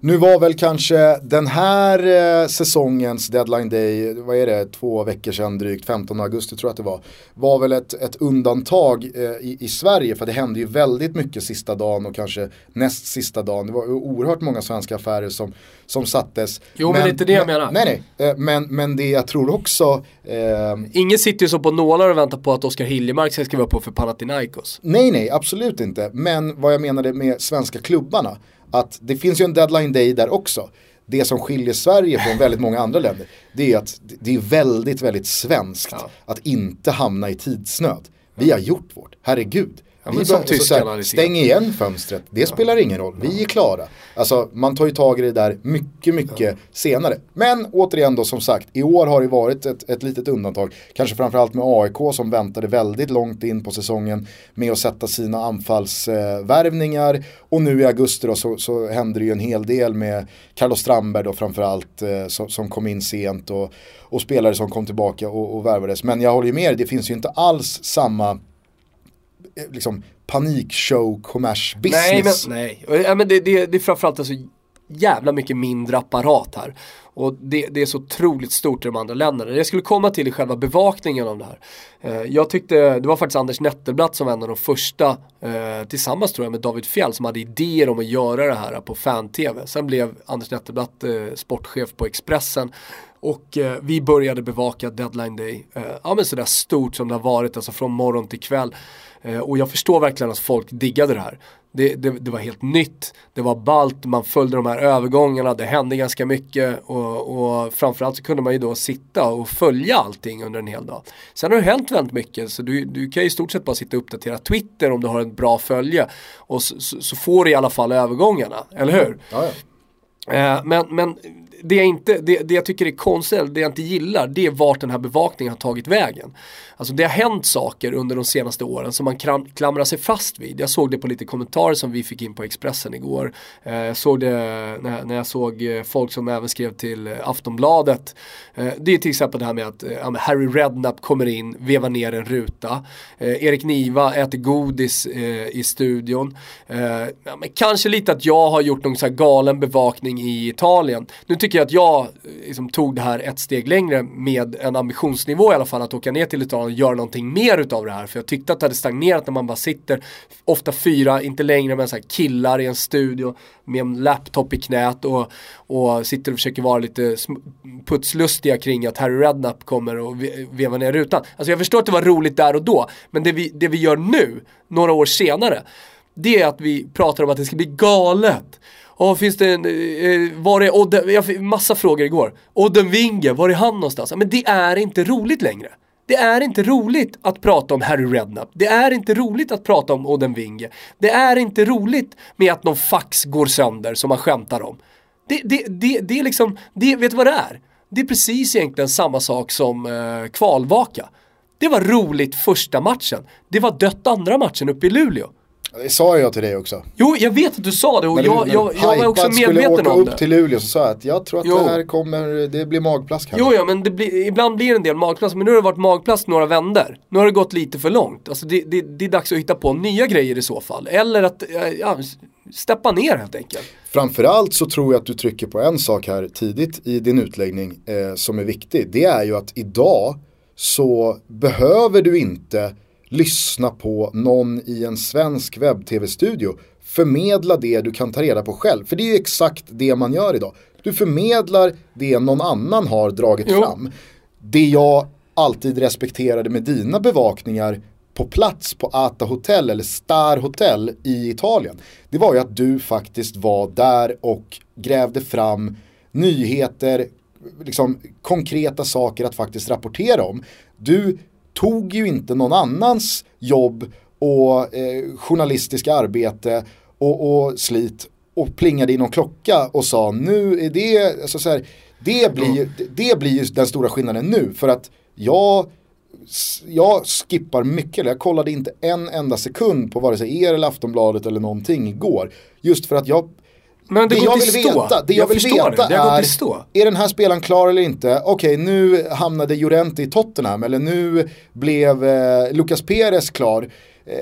Nu var väl kanske den här eh, säsongens deadline day, vad är det, två veckor sedan drygt, 15 augusti tror jag att det var, var väl ett, ett undantag eh, i, i, Sverige för det hände ju väldigt mycket sista dagen och kanske näst sista dagen. Det var oerhört många svenska affärer som, som sattes. Jo men, men inte det jag menar. Nej nej, eh, men, men det jag tror också. Eh, Ingen sitter ju så på nålar och väntar på att Oskar Hiljemark ska skriva på för Panathinaikos. Nej nej, absolut inte. Men vad jag menade med svenska klubbar klubbarna. Att det finns ju en deadline day där också. Det som skiljer Sverige från väldigt många andra länder det är att det är väldigt, väldigt svenskt ja. att inte hamna i tidsnöd. Vi har gjort vårt, herregud. Ja, vi som tyskarna stäng igen fönstret, det ja. spelar ingen roll, vi är klara. Alltså man tar ju tag i det där mycket, mycket ja. senare. Men återigen då som sagt, i år har det varit ett, ett litet undantag. Kanske framförallt med AIK som väntade väldigt långt in på säsongen med att sätta sina anfallsvärvningar. Eh, och nu i augusti då så, så händer det ju en hel del med Carlos Strandberg då framförallt eh, som, som kom in sent och, och spelare som kom tillbaka och, och värvades. Men jag håller ju med det finns ju inte alls samma liksom panikshow kommers business. Nej, men, nej. Ja, men det, det, det är framförallt alltså jävla mycket mindre apparat här. Och det, det, är så otroligt stort i de andra länderna. Jag skulle komma till i själva bevakningen av det här. Eh, jag tyckte, det var faktiskt Anders Nettelblatt som var en av de första, eh, tillsammans tror jag med David Fjell, som hade idéer om att göra det här på fan-tv. Sen blev Anders Nettelblatt eh, sportchef på Expressen och eh, vi började bevaka deadline day, eh, ja men sådär stort som det har varit, alltså från morgon till kväll. Eh, och jag förstår verkligen att folk diggade det här. Det, det, det, var helt nytt, det var balt, man följde de här övergångarna, det hände ganska mycket och, och framförallt så kunde man ju då sitta och följa allting under en hel dag. Sen har det hänt väldigt mycket så du, du kan ju i stort sett bara sitta och uppdatera Twitter om du har ett bra följe och så, så, så får du i alla fall övergångarna, eller hur? Ja, ja. Eh, men, men det, jag inte, det, det jag tycker är konstigt, det jag inte gillar, det är vart den här bevakningen har tagit vägen. Alltså det har hänt saker under de senaste åren som man kram, klamrar sig fast vid. Jag såg det på lite kommentarer som vi fick in på Expressen igår. Eh, jag såg det när, när jag såg eh, folk som även skrev till eh, Aftonbladet. Eh, det är till exempel det här med att eh, Harry Redknapp kommer in, vevar ner en ruta. Eh, Erik Niva äter godis i studion. Ja, kanske lite att jag har gjort någon så här galen bevakning i Italien. Nu tycker jag att jag liksom, tog det här ett steg längre med en ambitionsnivå i alla fall att åka ner till Italien och göra någonting mer utav det här. För jag tyckte att det hade stagnerat när man bara sitter, ofta fyra, inte längre men så här killar i en studio med en laptop i knät och, och sitter och försöker vara lite putslustiga kring att Harry Redknapp kommer och vevar ner rutan. Alltså jag förstår att det var roligt där och då, men det vi, det vi gör nu, några år senare, det är att vi pratar om att det ska bli galet. Och finns det en, eh, var är Odden, jag fick massa frågor igår. Odden Winge, var är han någonstans? Men det är inte roligt längre. Det är inte roligt att prata om Harry Redknapp. Det är inte roligt att prata om Odden Winge. Det är inte roligt med att någon fax går sönder som man skämtar om. Det, det, det, det är liksom, det, vet du vad det är? Det är precis egentligen samma sak som eh, kvalvaka. Det var roligt första matchen. Det var dött andra matchen uppe i Luleå. Det sa jag till dig också. Jo, jag vet att du sa det och När jag, du, jag, jag var också medveten skulle åka om upp det. till Luleå så sa jag att jag tror att Jo. det här kommer, det blir magplask här. Jo, ja, men det blir, ibland blir det en del magplast, men nu har det varit magplast några vänder. Nu har det gått lite för långt. Alltså det, det, det är dags att hitta på nya grejer i så fall. Eller att, ja, steppa ner helt enkelt. Framförallt så tror jag att du trycker på en sak här tidigt i din utläggning eh, som är viktig. Det är ju att idag så behöver du inte lyssna på någon i en svensk webb-tv-studio förmedla det du kan ta reda på själv. För det är ju exakt det man gör idag. Du förmedlar det någon annan har dragit Jo. fram. Det jag alltid respekterade med dina bevakningar på plats på Ata Hotel eller Star Hotel i Italien. Det var ju att du faktiskt var där och grävde fram nyheter, liksom konkreta saker att faktiskt rapportera om. Du tog ju inte någon annans jobb och eh, journalistiska arbete och, och slit och plingade i någon klocka och sa nu är det, alltså så här, det blir, det blir ju den stora skillnaden nu för att jag jag skippar mycket, jag kollade inte en enda sekund på vare sig er eller Aftonbladet eller någonting igår. Just för att jag Men det, det går jag vill stå. veta, det jag, vill förstår veta det, det är, stå. är den här spelaren klar eller inte? Okej, nu hamnade Llorente i Tottenham eller nu blev eh, Lucas Perez klar. Eh,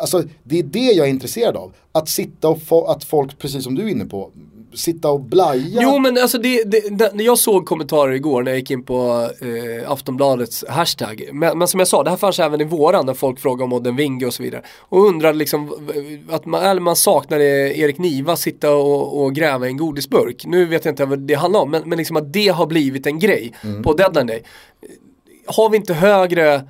alltså det är det jag är intresserad av. Att sitta och få, att folk, precis som du är inne på, sitta och blaja. Jo men alltså det, det, när jag såg kommentarer igår när jag gick in på eh, Aftonbladets hashtag. Men, men som jag sa, det här fanns även i våran när folk frågade om Odden Winge och så vidare. Och undrade liksom v- att man, eller man saknade Erik Niva sitta och, och gräva i en godisburk. Nu vet jag inte vad det handlar om, men, men liksom att det har blivit en grej på deadline day. Har vi inte högre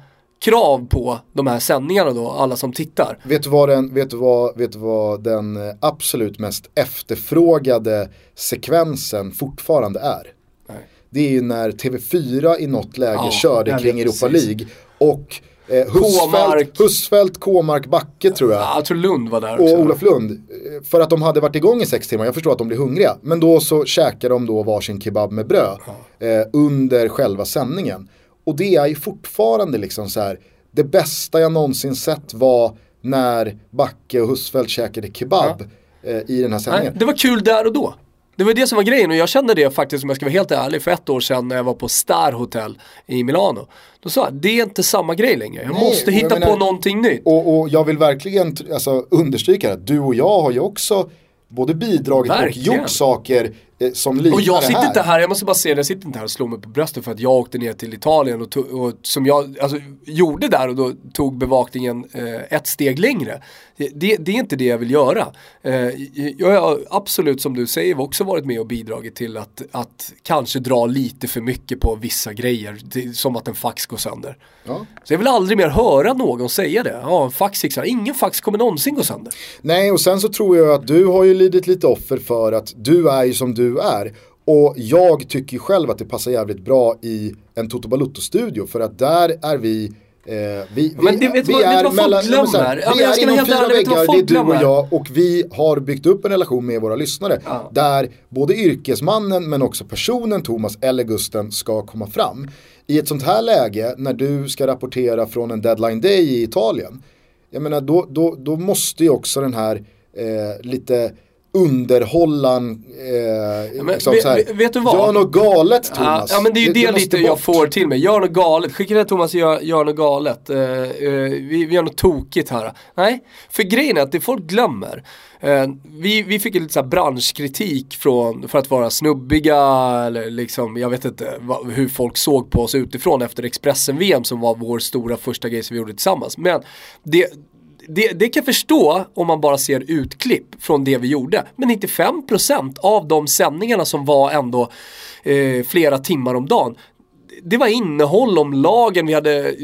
krav på de här sändningarna då, alla som tittar? Vet du, vad den, vet, du vad, vet du vad den eh, absolut mest efterfrågade sekvensen fortfarande är? Nej. Det är ju när TV4 i något läge Ja, körde kring Europa precis. League och eh. Husfeldt, Husfeldt, Kåmark, Backe tror jag. Ja, jag tror Lund var där också. och Olof Lund. eh, För att de hade varit igång i sex timmar, jag förstår att de blir hungriga. Men då så käkar de då varsin kebab med bröd eh, under själva sändningen. Och det är ju fortfarande liksom så här, det bästa jag någonsin sett var när Backe och Husfeldt käkade kebab eh, i den här Nej, sändningen. det var kul där och då. Det var det som var grejen och jag kände det faktiskt om jag ska vara helt ärlig för ett år sedan när jag var på Star Hotel i Milano. Då sa jag, det är inte samma grej längre. Jag Nej, måste och jag hitta menar- på någonting nytt. Och, och jag vill verkligen alltså, understryka att du och jag har ju också både bidragit Verkligen. och gjort saker som liknar Och jag sitter här. inte här, jag måste bara säga det, jag sitter inte här och slår mig på bröstet för att jag åkte ner till Italien och, tog, och som jag alltså, gjorde där och då tog bevakningen eh, ett steg längre. Det, det är inte det jag vill göra. Eh, jag har absolut som du säger också varit med och bidragit till att, att kanske dra lite för mycket på vissa grejer. Som att en fax går sönder. Ja. Så jag vill aldrig mer höra någon säga det. Ja, en fax gick. Ingen fax kommer någonsin gå sönder. Nej, och sen så tror jag att du har ju lidit lite offer för att du är ju som du är. Och jag tycker själv att det passar jävligt bra i en Toto Balutto-studio för att där är vi Eh, vi, Men det- vet du vad- vet du vad folk så här, glömmer? Ja, vi är inom fyra du väggar, det är du och glömmer? jag och vi har byggt upp en relation med våra lyssnare. Ja. Där både yrkesmannen men också personen Thomas eller Gusten ska komma fram. I ett sånt här läge när du ska rapportera från en deadline day i Italien. Jag menar då, då, då måste ju också den här eh, lite underhållan, eh, men liksom vet- här, vet du vad? gör något galet Ja, Thomas. ja men det är ju det, måste lite jag bort. får till mig. Gör något galet. Skicka det Thomas, gör, gör något galet. Eh, eh, vi, vi gör något tokigt här. Nej, för grejen är att det folk glömmer. Eh, vi, vi fick lite så branschkritik från, för att vara snubbiga eller liksom, jag vet inte vad, hur folk såg på oss utifrån efter Expressen-VM som var vår stora första grej som vi gjorde tillsammans. Men det, det, det kan jag förstå om man bara ser utklipp från det vi gjorde. Men 95% av de sändningarna som var ändå eh, flera timmar om dagen det var innehåll om lagen, vi hade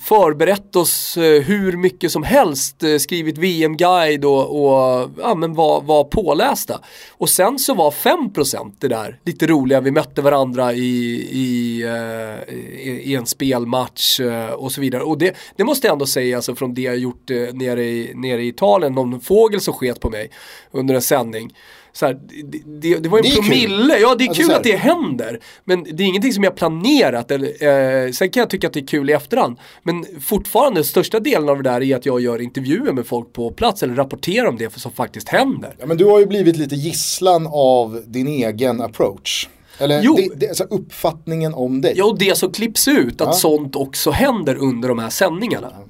förberett oss eh, hur mycket som helst, eh, skrivit VM-guide och, och ja, men var, var pålästa. Och sen så var 5% det där lite roliga, vi mötte varandra i, i, eh, i, i en spelmatch och så vidare. Och det, det måste jag ändå säga, alltså från det jag gjort nere, i, nere i Italien, någon fågel som sket på mig under en sändning så här, det, det, det var en Det är kul. promille, ja det är Alltså, kul att det händer. Men det är ingenting som jag planerat. Eller, eh, sen kan jag tycka att det är kul i efterhand. Men fortfarande, största delen av det där är att jag gör intervjuer med folk på plats eller rapporterar om det som faktiskt händer. Ja, men du har ju blivit lite gisslan av din egen approach. Eller Jo. det, det, alltså uppfattningen om dig. Ja, och det som klipps ut, att Ja. sånt också händer under de här sändningarna. Ja,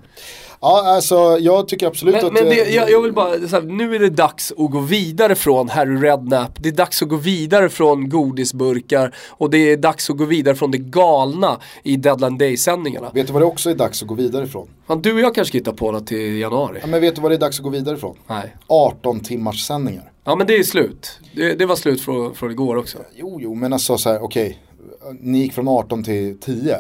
alltså jag tycker absolut Men, att... men det, eh, jag, jag vill bara, här, nu är det dags att gå vidare från Harry Redknapp, det är dags att gå vidare från godisburkar och det är dags att gå vidare från det galna i Deadline Day-sändningarna. Vet du vad det också är dags att gå vidare ifrån? Fan, du och jag kanske ska hitta på något till januari. Ja, men vet du vad det är dags att gå vidare ifrån? Nej. 18 timmars sändningar. Ja men det är slut. Det, det var slut från, från igår också. Jo, jo, men alltså så här, okej. Ni gick från 18 till 10.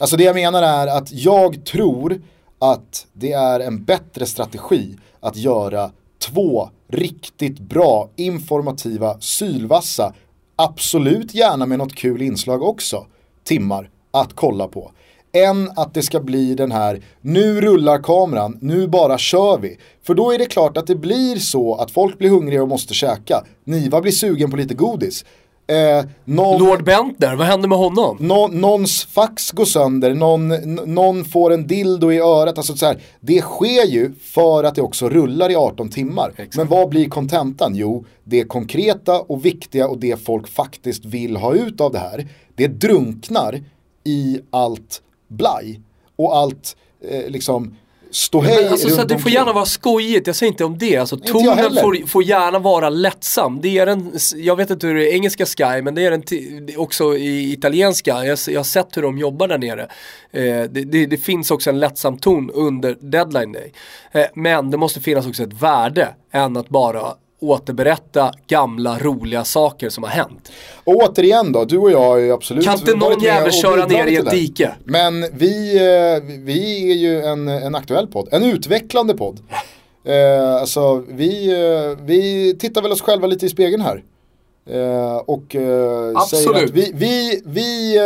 Alltså det jag menar är att jag tror att det är en bättre strategi att göra två riktigt bra, informativa, sylvassa, absolut gärna med något kul inslag också, timmar att kolla på. Än att det ska bli den här, nu rullar kameran, nu bara kör vi. För då är det klart att det blir så att folk blir hungriga och måste käka. Niva blir sugen på lite godis. Eh, någon, Lord Bentner, vad hände med honom? nå, någons fax går sönder, någon, någon får en dildo i örat. Alltså så här, det sker ju för att det också rullar i 18 timmar. Men vad blir kontentan? Jo, det konkreta och viktiga och det folk faktiskt vill ha ut av det här. Det drunknar i allt blaj och allt eh, liksom ståhej alltså, så runt att det får gärna vara skojigt, jag säger inte om det. Alltså, Inte tonen får, får gärna vara lättsam. Det är en, jag vet inte hur det är engelska Sky, men det är är också i italienska. Jag, jag har sett hur de jobbar där nere. Eh, det, det, det finns också en lättsam ton under deadline day. Eh, men det måste finnas också ett värde än att bara återberätta gamla roliga saker som har hänt. Och återigen då, du och jag ju absolut Kan inte någon jävel köra ner i ett dike? Men vi, eh, vi är ju en, en aktuell podd, en utvecklande podd. Eh, alltså vi, eh, vi tittar väl oss själva lite i spegeln här. Eh, och eh, säger att vi, vi, vi eh,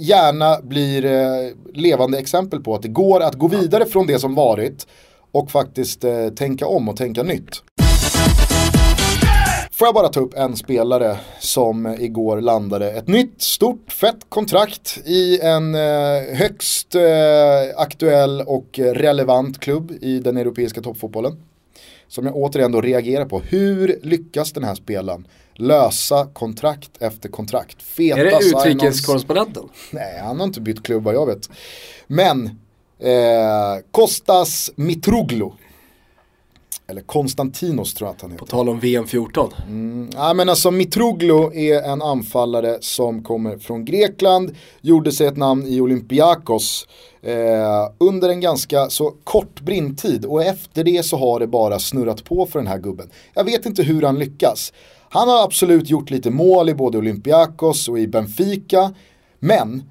gärna blir eh, levande exempel på att det går att gå vidare från det som varit och faktiskt eh, tänka om och tänka nytt. Får jag bara ta upp en spelare som igår landade ett nytt stort fett kontrakt i en eh, högst eh, aktuell och relevant klubb i den europeiska toppfotbollen. Som jag återigen då reagerar på. Hur lyckas den här spelaren lösa kontrakt efter kontrakt? Feta Är det utrikeskorrespondenten? Nej, han har inte bytt klubb vad jag vet. Men eh, Kostas Mitroglou. Eller Konstantinos tror jag att han heter. På tal om VM 14. Ja men alltså Mitroglou är en anfallare som kommer från Grekland, gjorde sig ett namn i Olympiakos eh, under en ganska så kort brintid och efter det så har det bara snurrat på för den här gubben. Jag vet inte hur han lyckas. Han har absolut gjort lite mål i både Olympiakos och i Benfica, men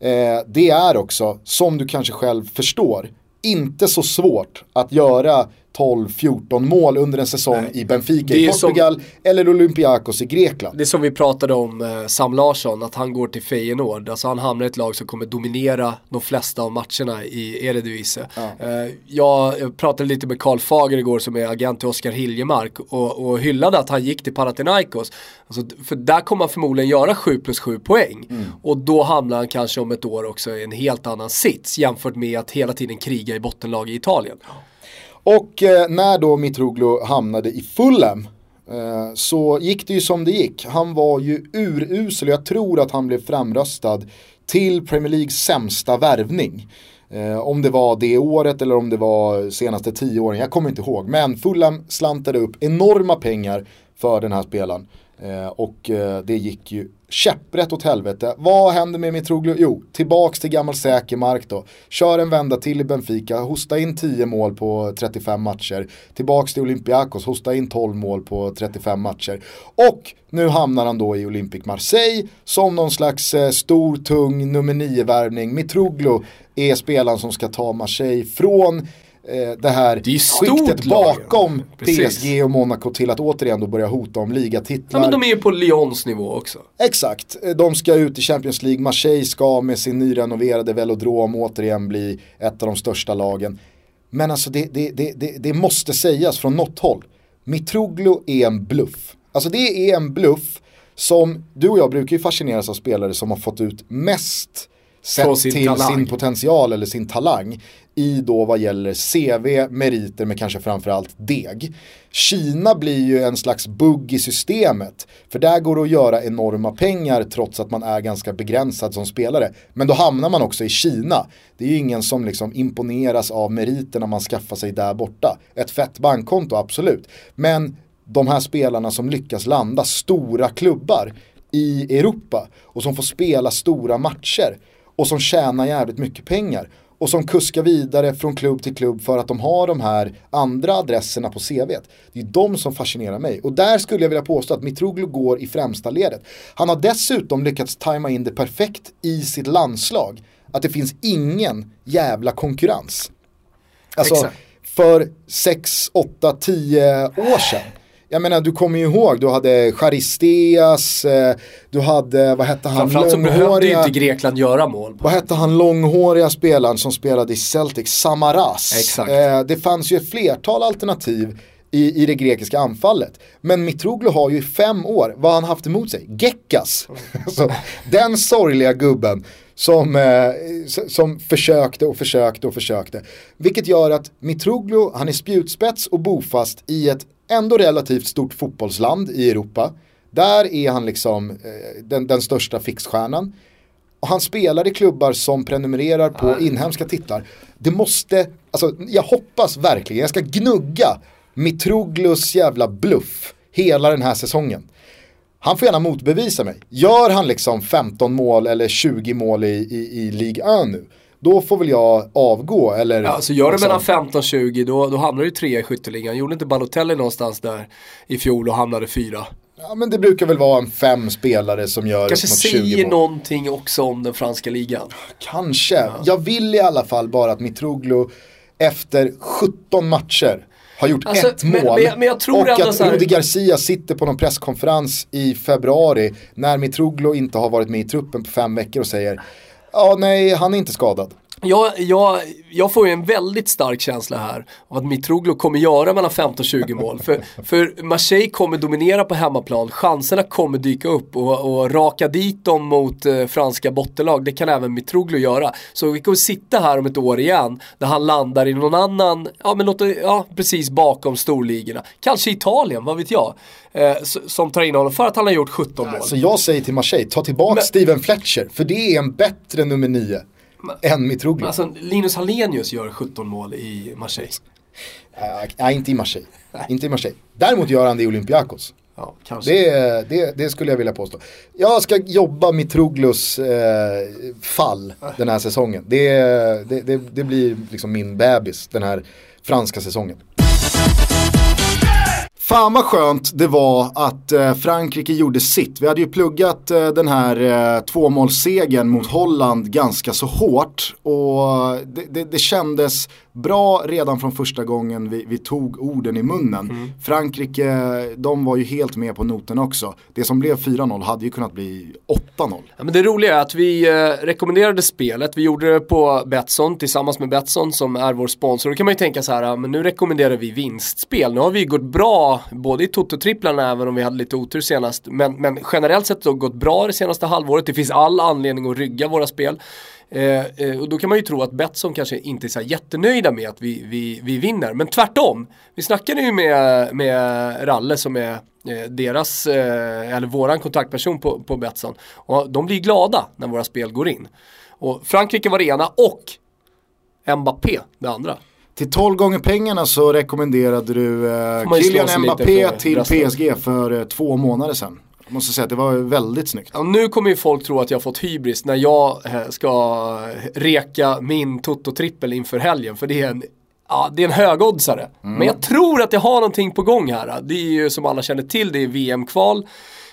eh, det är också, som du kanske själv förstår, inte så svårt att göra 12-14 mål under en säsong i Benfica i är som- Portugal eller Olympiakos i Grekland. Det är som vi pratade om eh, Sam Larsson, att han går till Feyenoord. Alltså han hamnar i ett lag som kommer dominera de flesta av matcherna i Eredivisie. Eh, jag pratade lite med Karl Fager igår som är agent till Oskar Hiljemark och, och hyllade att han gick till Panathinaikos. Alltså, för där kommer han förmodligen göra 7 plus 7 poäng. Och då hamnar han kanske om ett år också i en helt annan sits jämfört med att hela tiden kriga i bottenlag i Italien. Och eh, när då Mitroglou hamnade i Fulham eh, så gick det ju som det gick. Han var ju urusel och jag tror att han blev framröstad till Premier Leagues sämsta värvning. Eh, om det var det året eller om det var senaste tio åren, jag kommer inte ihåg. Men Fulham slantade upp enorma pengar för den här spelaren. Eh, och eh, det gick ju käpprätt åt helvete. Vad händer med Mitroglou? Jo, tillbaks till gammal säker mark då. Kör en vända till i Benfica, hosta in 10 mål på 35 matcher. Tillbaks till Olympiakos, hosta in 12 mål på 35 matcher. Och nu hamnar han då i Olympic Marseille som någon slags eh, stor, tung nummer 9-värvning. Mitroglou är spelaren som ska ta Marseille från det här Det skiktet bakom. PSG och Monaco till att återigen då börja hota om ligatitlar. Ja men de är ju på Lyons nivå också. Exakt, de ska ut i Champions League, Marseille ska med sin nyrenoverade velodrom återigen bli ett av de största lagen. Men alltså det, det, det, det, det måste sägas från något håll. Mitroglou är en bluff. Alltså det är en bluff som, du och jag brukar ju fascineras av spelare som har fått ut mest sett sin till talang. sin potential eller sin talang i då vad gäller CV, meriter men kanske framförallt deg. Kina blir ju en slags bugg i systemet. För där går det att göra enorma pengar trots att man är ganska begränsad som spelare. Men då hamnar man också i Kina. Det är ju ingen som liksom imponeras av meriterna man skaffar sig där borta. Ett fett bankkonto, absolut. Men de här spelarna som lyckas landa stora klubbar i Europa och som får spela stora matcher och som tjänar jävligt mycket pengar och som kuskar vidare från klubb till klubb för att de har de här andra adresserna på CVt. Det är de som fascinerar mig. Och där skulle jag vilja påstå att Mitroglou går i främsta ledet. Han har dessutom lyckats tajma in det perfekt i sitt landslag. Att det finns ingen jävla konkurrens. Alltså Exakt. för 6, 8, 10 år sedan. Jag menar du kommer ju ihåg, du hade Charisteas, eh, du hade, vad hette han, Framförallt så behövde ju inte Grekland göra mål. vad hette han långhåriga spelaren som spelade i Celtic, Samaras. Exakt. Eh, det fanns ju ett flertal alternativ i, i det grekiska anfallet. Men Mitroglou har ju i fem år, vad han haft emot sig? Gekas. alltså, den sorgliga gubben som, eh, som försökte och försökte och försökte. Vilket gör att Mitroglou, han är spjutspets och bofast i ett ändå relativt stort fotbollsland i Europa. Där är han liksom eh, den, den största fixstjärnan. Och han spelar i klubbar som prenumererar på inhemska titlar. Det måste, alltså jag hoppas verkligen, jag ska gnugga Mitroglous jävla bluff hela den här säsongen. Han får gärna motbevisa mig. Gör han liksom 15 mål eller 20 mål i, i, i Ligue 1 nu, då får väl jag avgå eller... Ja, så gör det liksom- mellan 15 och 20 då, då hamnar du trea i skytteligan. Gjorde inte Balotelli någonstans där i fjol och hamnade fyra? Ja men det brukar väl vara en fem spelare som gör Kanske mot 20 säger mål. någonting också om den franska ligan. Kanske. Jag vill i alla fall bara att Mitroglou efter 17 matcher har gjort Alltså, ett men- mål. men men och att Rudi Garcia sitter på någon presskonferens i februari när Mitroglou inte har varit med i truppen på fem veckor och säger Ja nej, han är inte skadad. Jag, jag, jag får ju en väldigt stark känsla här av att Mitroglou kommer göra mellan 15 och 20 mål. För, för Marseille kommer dominera på hemmaplan, chanserna kommer dyka upp och, och raka dit dem mot eh, franska bottenlag. Det kan även Mitroglou göra. Så vi kommer sitta här om ett år igen där han landar i någon annan, ja men låt ja precis bakom storligorna. Kanske Italien, vad vet jag. Eh, som tar in honom för att han har gjort 17 mål. Så jag säger till Marseille, ta tillbaka Men- Steven Fletcher, för det är en bättre nummer nio än Mitroglou. Alltså Linus Hallenius gör 17 mål i Marseille. Äh, Nej, inte i Marseille. Inte i Marseille. Däremot gör han det i Olympiakos. Ja. Det, det, det skulle jag vilja påstå. Jag ska jobba Mitroglous eh, fall den här säsongen. Det, det blir liksom min bebis den här franska säsongen. Fan vad skönt det var att eh, Frankrike gjorde sitt. Vi hade ju pluggat eh, den här eh, tvåmålssegern mot Holland ganska så hårt. Och eh, det, det, det kändes bra redan från första gången vi, vi tog orden i munnen. Frankrike, de var ju helt med på noten också. Det som blev 4-0 hade ju kunnat bli 8-0. Ja, men det roliga är att vi eh, rekommenderade spelet, vi gjorde det på Betsson tillsammans med Betsson som är vår sponsor. Då kan man ju tänka så här, men nu rekommenderar vi vinstspel. Nu har vi gått bra, både i Toto-tripplarna även om vi hade lite otur senast. Men, men generellt sett har det gått bra det senaste halvåret. Det finns all anledning att rygga våra spel. Eh, eh, och då kan man ju tro att Betsson kanske inte är så jättenöjda med att vi, vi, vi vinner. Men tvärtom. Vi snackade ju med, med Ralle som är eh, deras, eh, eller våran kontaktperson på, på Betsson. Och de blir glada när våra spel går in. Och Frankrike var det ena och Mbappé det andra. Till 12 gånger pengarna så rekommenderade du eh, Kylian Mbappé till. PSG för eh, två månader sedan. Jag måste säga att det var väldigt snyggt. Ja, nu kommer ju folk tro att jag har fått hybris när jag eh, ska reka min Toto-trippel inför helgen. För det är en, ja, det är en högoddsare. Men jag tror att jag har någonting på gång här. Det är ju som alla känner till, det är VM-kval.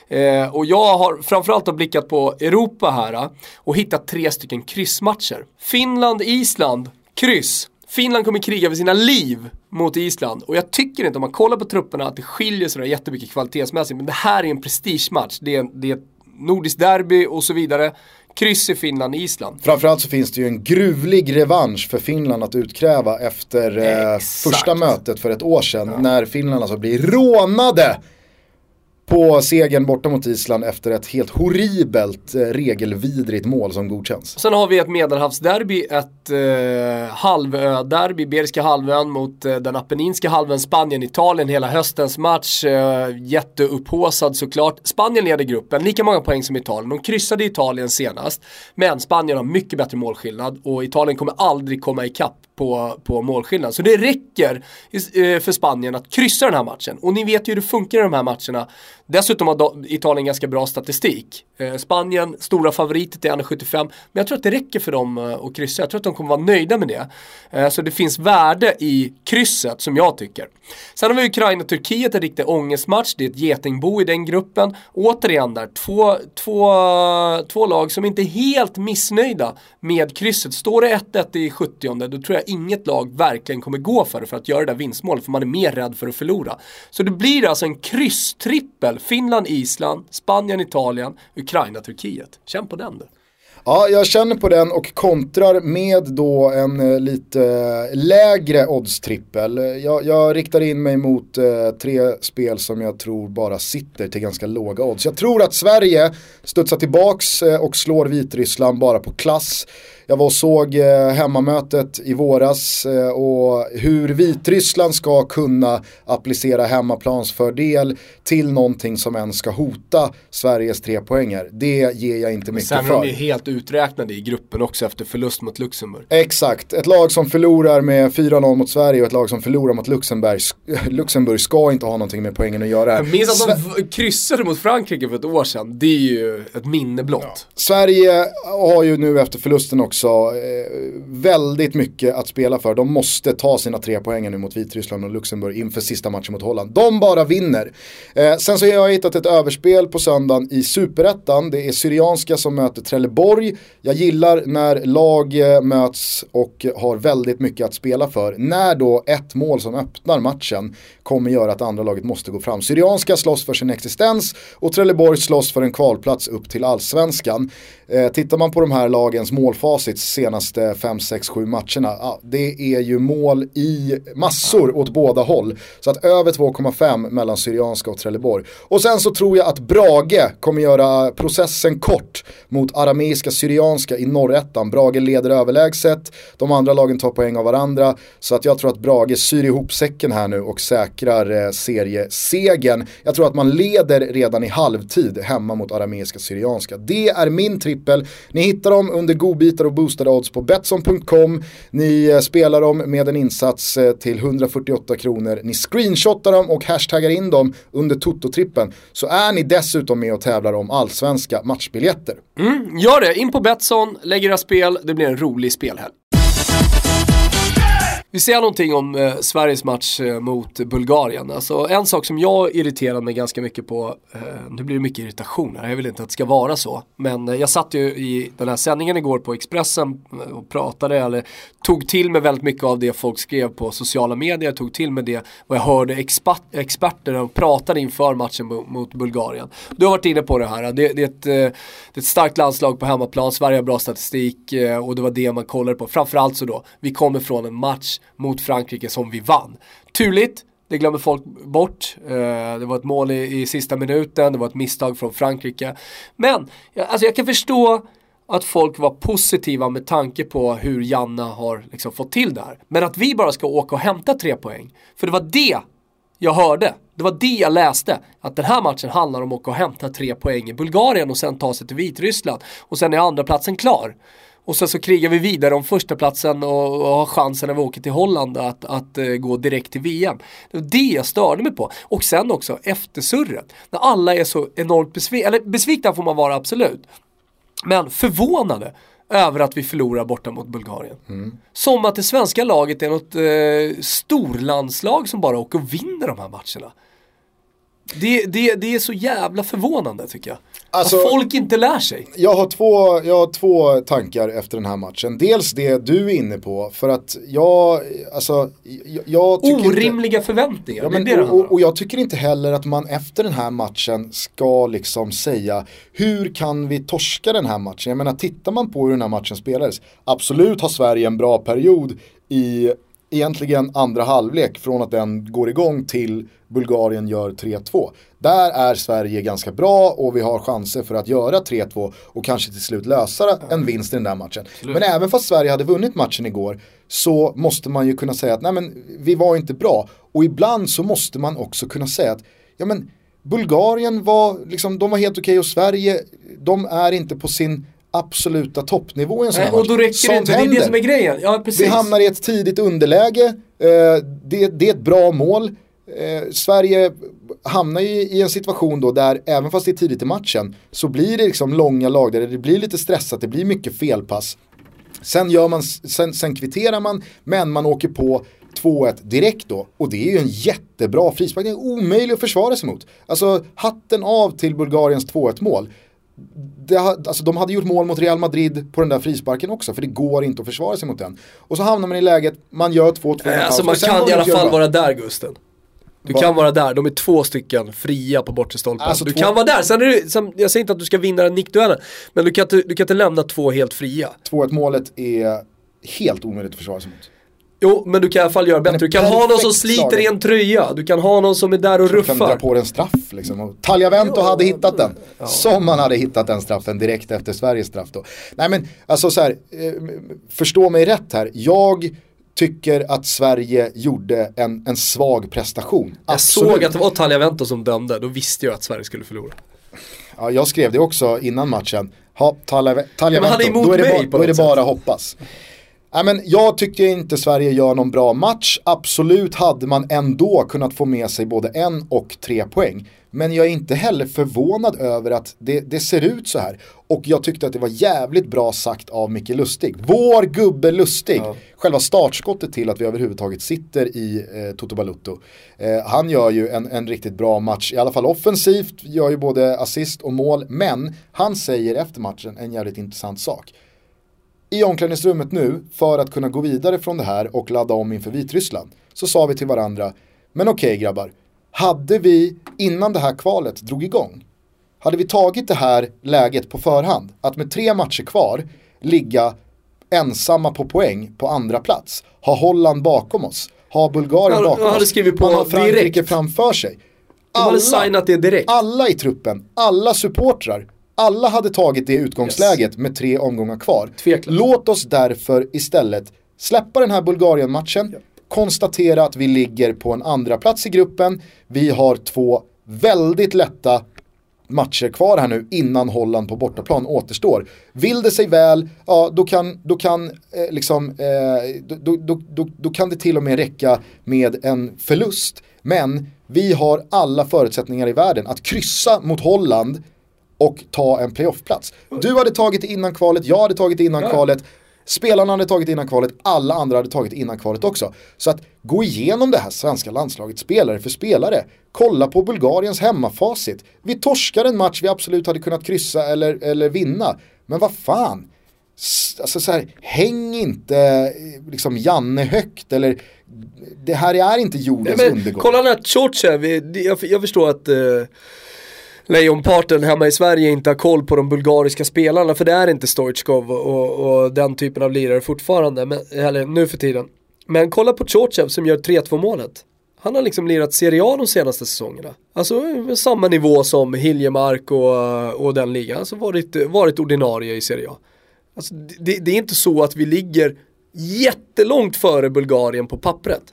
Eh, och jag har framförallt har blickat på Europa här eh, och hittat tre stycken kryssmatcher. Finland, Island, kryss. Finland kommer kriga för sina liv mot Island och jag tycker inte om man kollar på trupperna att det skiljer sådär jättemycket kvalitetsmässigt men det här är en prestigematch. Det är, det är nordiskt derby och så vidare. Kryss i Finland, Island. Framförallt så finns det ju en gruvlig revansch för Finland att utkräva efter eh, första mötet för ett år sedan. Ja. När Finland alltså blir rånade på segern borta mot Island efter ett helt horribelt eh, regelvidrigt mål som godkänns. Sen har vi ett medelhavsderby, ett eh, halvö-derby, Beriska halvön mot eh, den Apenninska halvön, Spanien, Italien, hela höstens match. Eh, jätteupphåsad såklart. Spanien leder gruppen, lika många poäng som Italien. De kryssade Italien senast, men Spanien har mycket bättre målskillnad och Italien kommer aldrig komma ikapp på, på målskillnad. Så det räcker eh, för Spanien att kryssa den här matchen. Och ni vet ju hur det funkar i de här matcherna. Dessutom har Italien ganska bra statistik. Eh, Spanien, stora favoriter till 1,75. Men jag tror att det räcker för dem eh, att kryssa. Jag tror att de kommer vara nöjda med det. Eh, så det finns värde i krysset som jag tycker. Sen har vi Ukraina-Turkiet, en riktig ångestmatch. Det är ett getingbo i den gruppen. Återigen där, två, två, två lag som inte är helt missnöjda med krysset. Står det 1-1 i 70 då tror jag inget lag verkligen kommer gå för det för att göra det där vinstmålet för man är mer rädd för att förlora. Så det blir alltså en krysstrippel. Finland, Island, Spanien, Italien, Ukraina, Turkiet. Känn på den du. Ja, jag känner på den och kontrar med då en eh, lite eh, lägre oddstrippel. Jag, jag riktar in mig mot eh, tre spel som jag tror bara sitter till ganska låga odds. Jag tror att Sverige studsar tillbaks och slår Vitryssland bara på klass. Jag var och såg eh, hemmamötet i våras eh, och hur Vitryssland ska kunna applicera hemmaplansfördel till någonting som ens ska hota Sveriges tre poänger. Det ger jag inte mycket Sen för. Sen är de helt uträknade i gruppen också efter förlust mot Luxemburg. Exakt, ett lag som förlorar med 4-0 mot Sverige och ett lag som förlorar mot Luxemburg, Luxemburg ska inte ha någonting med poängen att göra. Jag minns att de kryssade mot Frankrike för ett år sedan. Det är ju ett minne blott. Ja. Sverige har ju nu efter förlusten också också eh, väldigt mycket att spela för. De måste ta sina tre poäng nu mot Vitryssland och Luxemburg inför sista matchen mot Holland. De bara vinner. Eh, sen så har jag hittat ett överspel på söndagen i Superettan. Det är Syrianska som möter Trelleborg. Jag gillar när lag eh, möts och har väldigt mycket att spela för. När då ett mål som öppnar matchen kommer göra att andra laget måste gå fram. Syrianska slåss för sin existens och Trelleborg slåss för en kvalplats upp till allsvenskan. Eh, tittar man på de här lagens målfacit senaste 5, 6, 7 matcherna, ja, det är ju mål i massor åt båda håll. Så att över 2,5 mellan Syrianska och Trelleborg. Och sen så tror jag att Brage kommer göra processen kort mot arameiska Syrianska i norrettan. Brage leder överlägset, de andra lagen tar poäng av varandra. Så att jag tror att Brage syr ihop säcken här nu och säkrar eh, seriesegen. Jag tror att man leder redan i halvtid hemma mot arameiska Syrianska. Det är min tripp trippel. Ni hittar dem under godbitar och boostade odds på Betsson.com. Ni eh, spelar dem med en insats eh, till 148 kronor. Ni screenshotar dem och hashtaggar in dem under Toto-trippen. Så är ni dessutom med och tävlar om allsvenska matchbiljetter. Mm, gör det, in på Betsson, lägg era spel, det blir en rolig spelhelg. Vi säger någonting om eh, Sveriges match eh, mot Bulgarien. Alltså, en sak som jag irriterade mig ganska mycket på, eh, nu blir det mycket irritation här, jag vill inte att det ska vara så. Men eh, jag satt ju i den här sändningen igår på Expressen eh, och pratade, eller tog till mig väldigt mycket av det folk skrev på sociala medier, tog till mig det vad jag hörde expert, experter och pratade inför matchen mot Bulgarien. Du har varit inne på det här, det, det, är, ett, eh, det är ett starkt landslag på hemmaplan, Sverige har bra statistik eh, och det var det man kollade på. Framförallt så då, vi kommer från en match mot Frankrike som vi vann. Turligt, det glömmer folk bort. Eh, det var ett mål i, i sista minuten, det var ett misstag från Frankrike. Men alltså jag kan förstå att folk var positiva med tanke på hur Janna har liksom fått till det här. Men att vi bara ska åka och hämta tre poäng. För det var det jag hörde. Det var det jag läste. Att den här matchen handlar om att åka och hämta tre poäng i Bulgarien och sen ta sig till Vitryssland. Och sen är andra platsen klar. Och sen så krigar vi vidare om första platsen och, och har chansen när vi åker till Holland att, att uh, gå direkt till VM. Det var det jag störde mig på. Och sen också eftersurret. När alla är så enormt besvikna, eller besvikna får man vara absolut. Men förvånade över att vi förlorar borta mot Bulgarien. Mm. Som att det svenska laget är något eh, storlandslag som bara åker och vinner de här matcherna. Det, det, det är så jävla förvånande tycker jag. Alltså- att folk inte lär sig. Jag har, två, jag har två tankar efter den här matchen. Dels det du är inne på, för att jag, alltså, jag, jag tycker inte... Orimliga förväntningar. Ja, det är men, det och, och jag tycker inte heller att man efter den här matchen ska liksom säga hur kan vi torska den här matchen? Jag menar tittar man på hur den här matchen spelades, absolut har Sverige en bra period i egentligen andra halvlek från att den går igång till Bulgarien gör 3-2. Där är Sverige ganska bra och vi har chanser för att göra 3-2 och kanske till slut lösa en vinst i den där matchen. Men även fast Sverige hade vunnit matchen igår så måste man ju kunna säga att nej men vi var inte bra. Och ibland så måste man också kunna säga att ja men Bulgarien var, liksom, de var helt okej och Sverige, de är inte på sin absoluta toppnivå i en sån här och då räcker det Sånt inte, det är det händer. som är grejen. Ja, precis. Vi hamnar i ett tidigt underläge, eh, det, det är ett bra mål. Eh, Sverige hamnar ju i en situation då där även fast det är tidigt i matchen så blir det liksom långa lag där det blir lite stressat, det blir mycket felpass. Sen, gör man, sen, sen kvitterar man, men man åker på 2-1 direkt då. Och det är ju en jättebra frispark, det är omöjligt att försvara sig mot. Alltså hatten av till Bulgariens 2-1 mål. Det, alltså, de hade gjort mål mot Real Madrid på den där frisparken också, för det går inte att försvara sig mot den. Och så hamnar man i läget, man gör 2-2 Nej, Alltså man kan i alla fall vara där Gusten. Du Va? kan vara där, de är två stycken fria på bortre stolpen. Alltså du två- kan vara där, sen är det, sen, jag säger inte att du ska vinna den nickduellen, men du kan, inte, du kan inte lämna två helt fria. 2-1 målet är helt omöjligt att försvara sig mot. Jo, men du kan i alla fall göra bättre. Du kan ha någon som sliter i en tröja, du kan ha någon som är där och Du kan dra ruffar. på den straff liksom. Och Tagliavento hade hittat den. Som han hade hittat den straffen direkt efter Sveriges straff då. Nej men alltså så här, eh, förstå mig rätt här. Jag tycker att Sverige gjorde en, en svag prestation. Jag Absolut. såg att det var Tagliavento som dömde, då visste jag att Sverige skulle förlora. Ja, jag skrev det också innan matchen. Ha, Ja, Tagliavento, emot då är det, bara, då är det bara hoppas. Nej, men jag tycker inte Sverige gör någon bra match. Absolut hade man ändå kunnat få med sig både en och tre poäng. Men jag är inte heller förvånad över att det, det ser ut så här. Och jag tyckte att det var jävligt bra sagt av Micke Lustig. Vår gubbe Lustig. Själva startskottet till att vi överhuvudtaget sitter i eh, Toto Balutto. Eh, han gör ju en, en riktigt bra match, i alla fall offensivt, gör ju både assist och mål. Men han säger efter matchen en jävligt intressant sak i omklädningsrummet nu för att kunna gå vidare från det här och ladda om inför Vitryssland så sa vi till varandra men okej grabbar, hade vi innan det här kvalet drog igång hade vi tagit det här läget på förhand att med tre matcher kvar ligga ensamma på poäng på andra plats ha Holland bakom oss ha Bulgarien bakom jag hade oss skrivit på man har Frankrike direkt. framför sig De hade signat det direkt. alla i truppen, alla supportrar, alla hade tagit det utgångsläget med tre omgångar kvar. Tveklöst. Låt oss därför istället släppa den här Bulgarien-matchen, konstatera att vi ligger på en andra plats i gruppen. Vi har två väldigt lätta matcher kvar här nu innan Holland på bortaplan återstår. Vill det sig väl, ja då kan, då kan, eh, liksom, eh, då, då, då, då, då kan det till och med räcka med en förlust. Men vi har alla förutsättningar i världen att kryssa mot Holland och ta en playoffplats. Du hade tagit det innan kvalet, jag hade tagit det innan Ja. kvalet. Spelarna hade tagit innan kvalet, alla andra hade tagit innan kvalet också. Så att gå igenom det här svenska landslaget spelare för spelare. Kolla på Bulgariens hemmafacit. Vi torskar en match vi absolut hade kunnat kryssa eller, eller vinna. Men vad fan. Alltså så här, häng inte eh, liksom Janne högt eller det här är inte jordens Men, undergång. kolla den här det- jag, jag förstår att eh, lejonparten hemma i Sverige inte har koll på de bulgariska spelarna för det är inte Stoichkov och, och, och den typen av lirare fortfarande, men, eller nu för tiden. Men kolla på Tjotjev som gör 3-2 målet. Han har liksom lirat Serie A de senaste säsongerna. Alltså samma nivå som Hiljemark och, och den ligan. Alltså varit, varit ordinarie i Serie A. Alltså, det, det är inte så att vi ligger jättelångt före Bulgarien på pappret.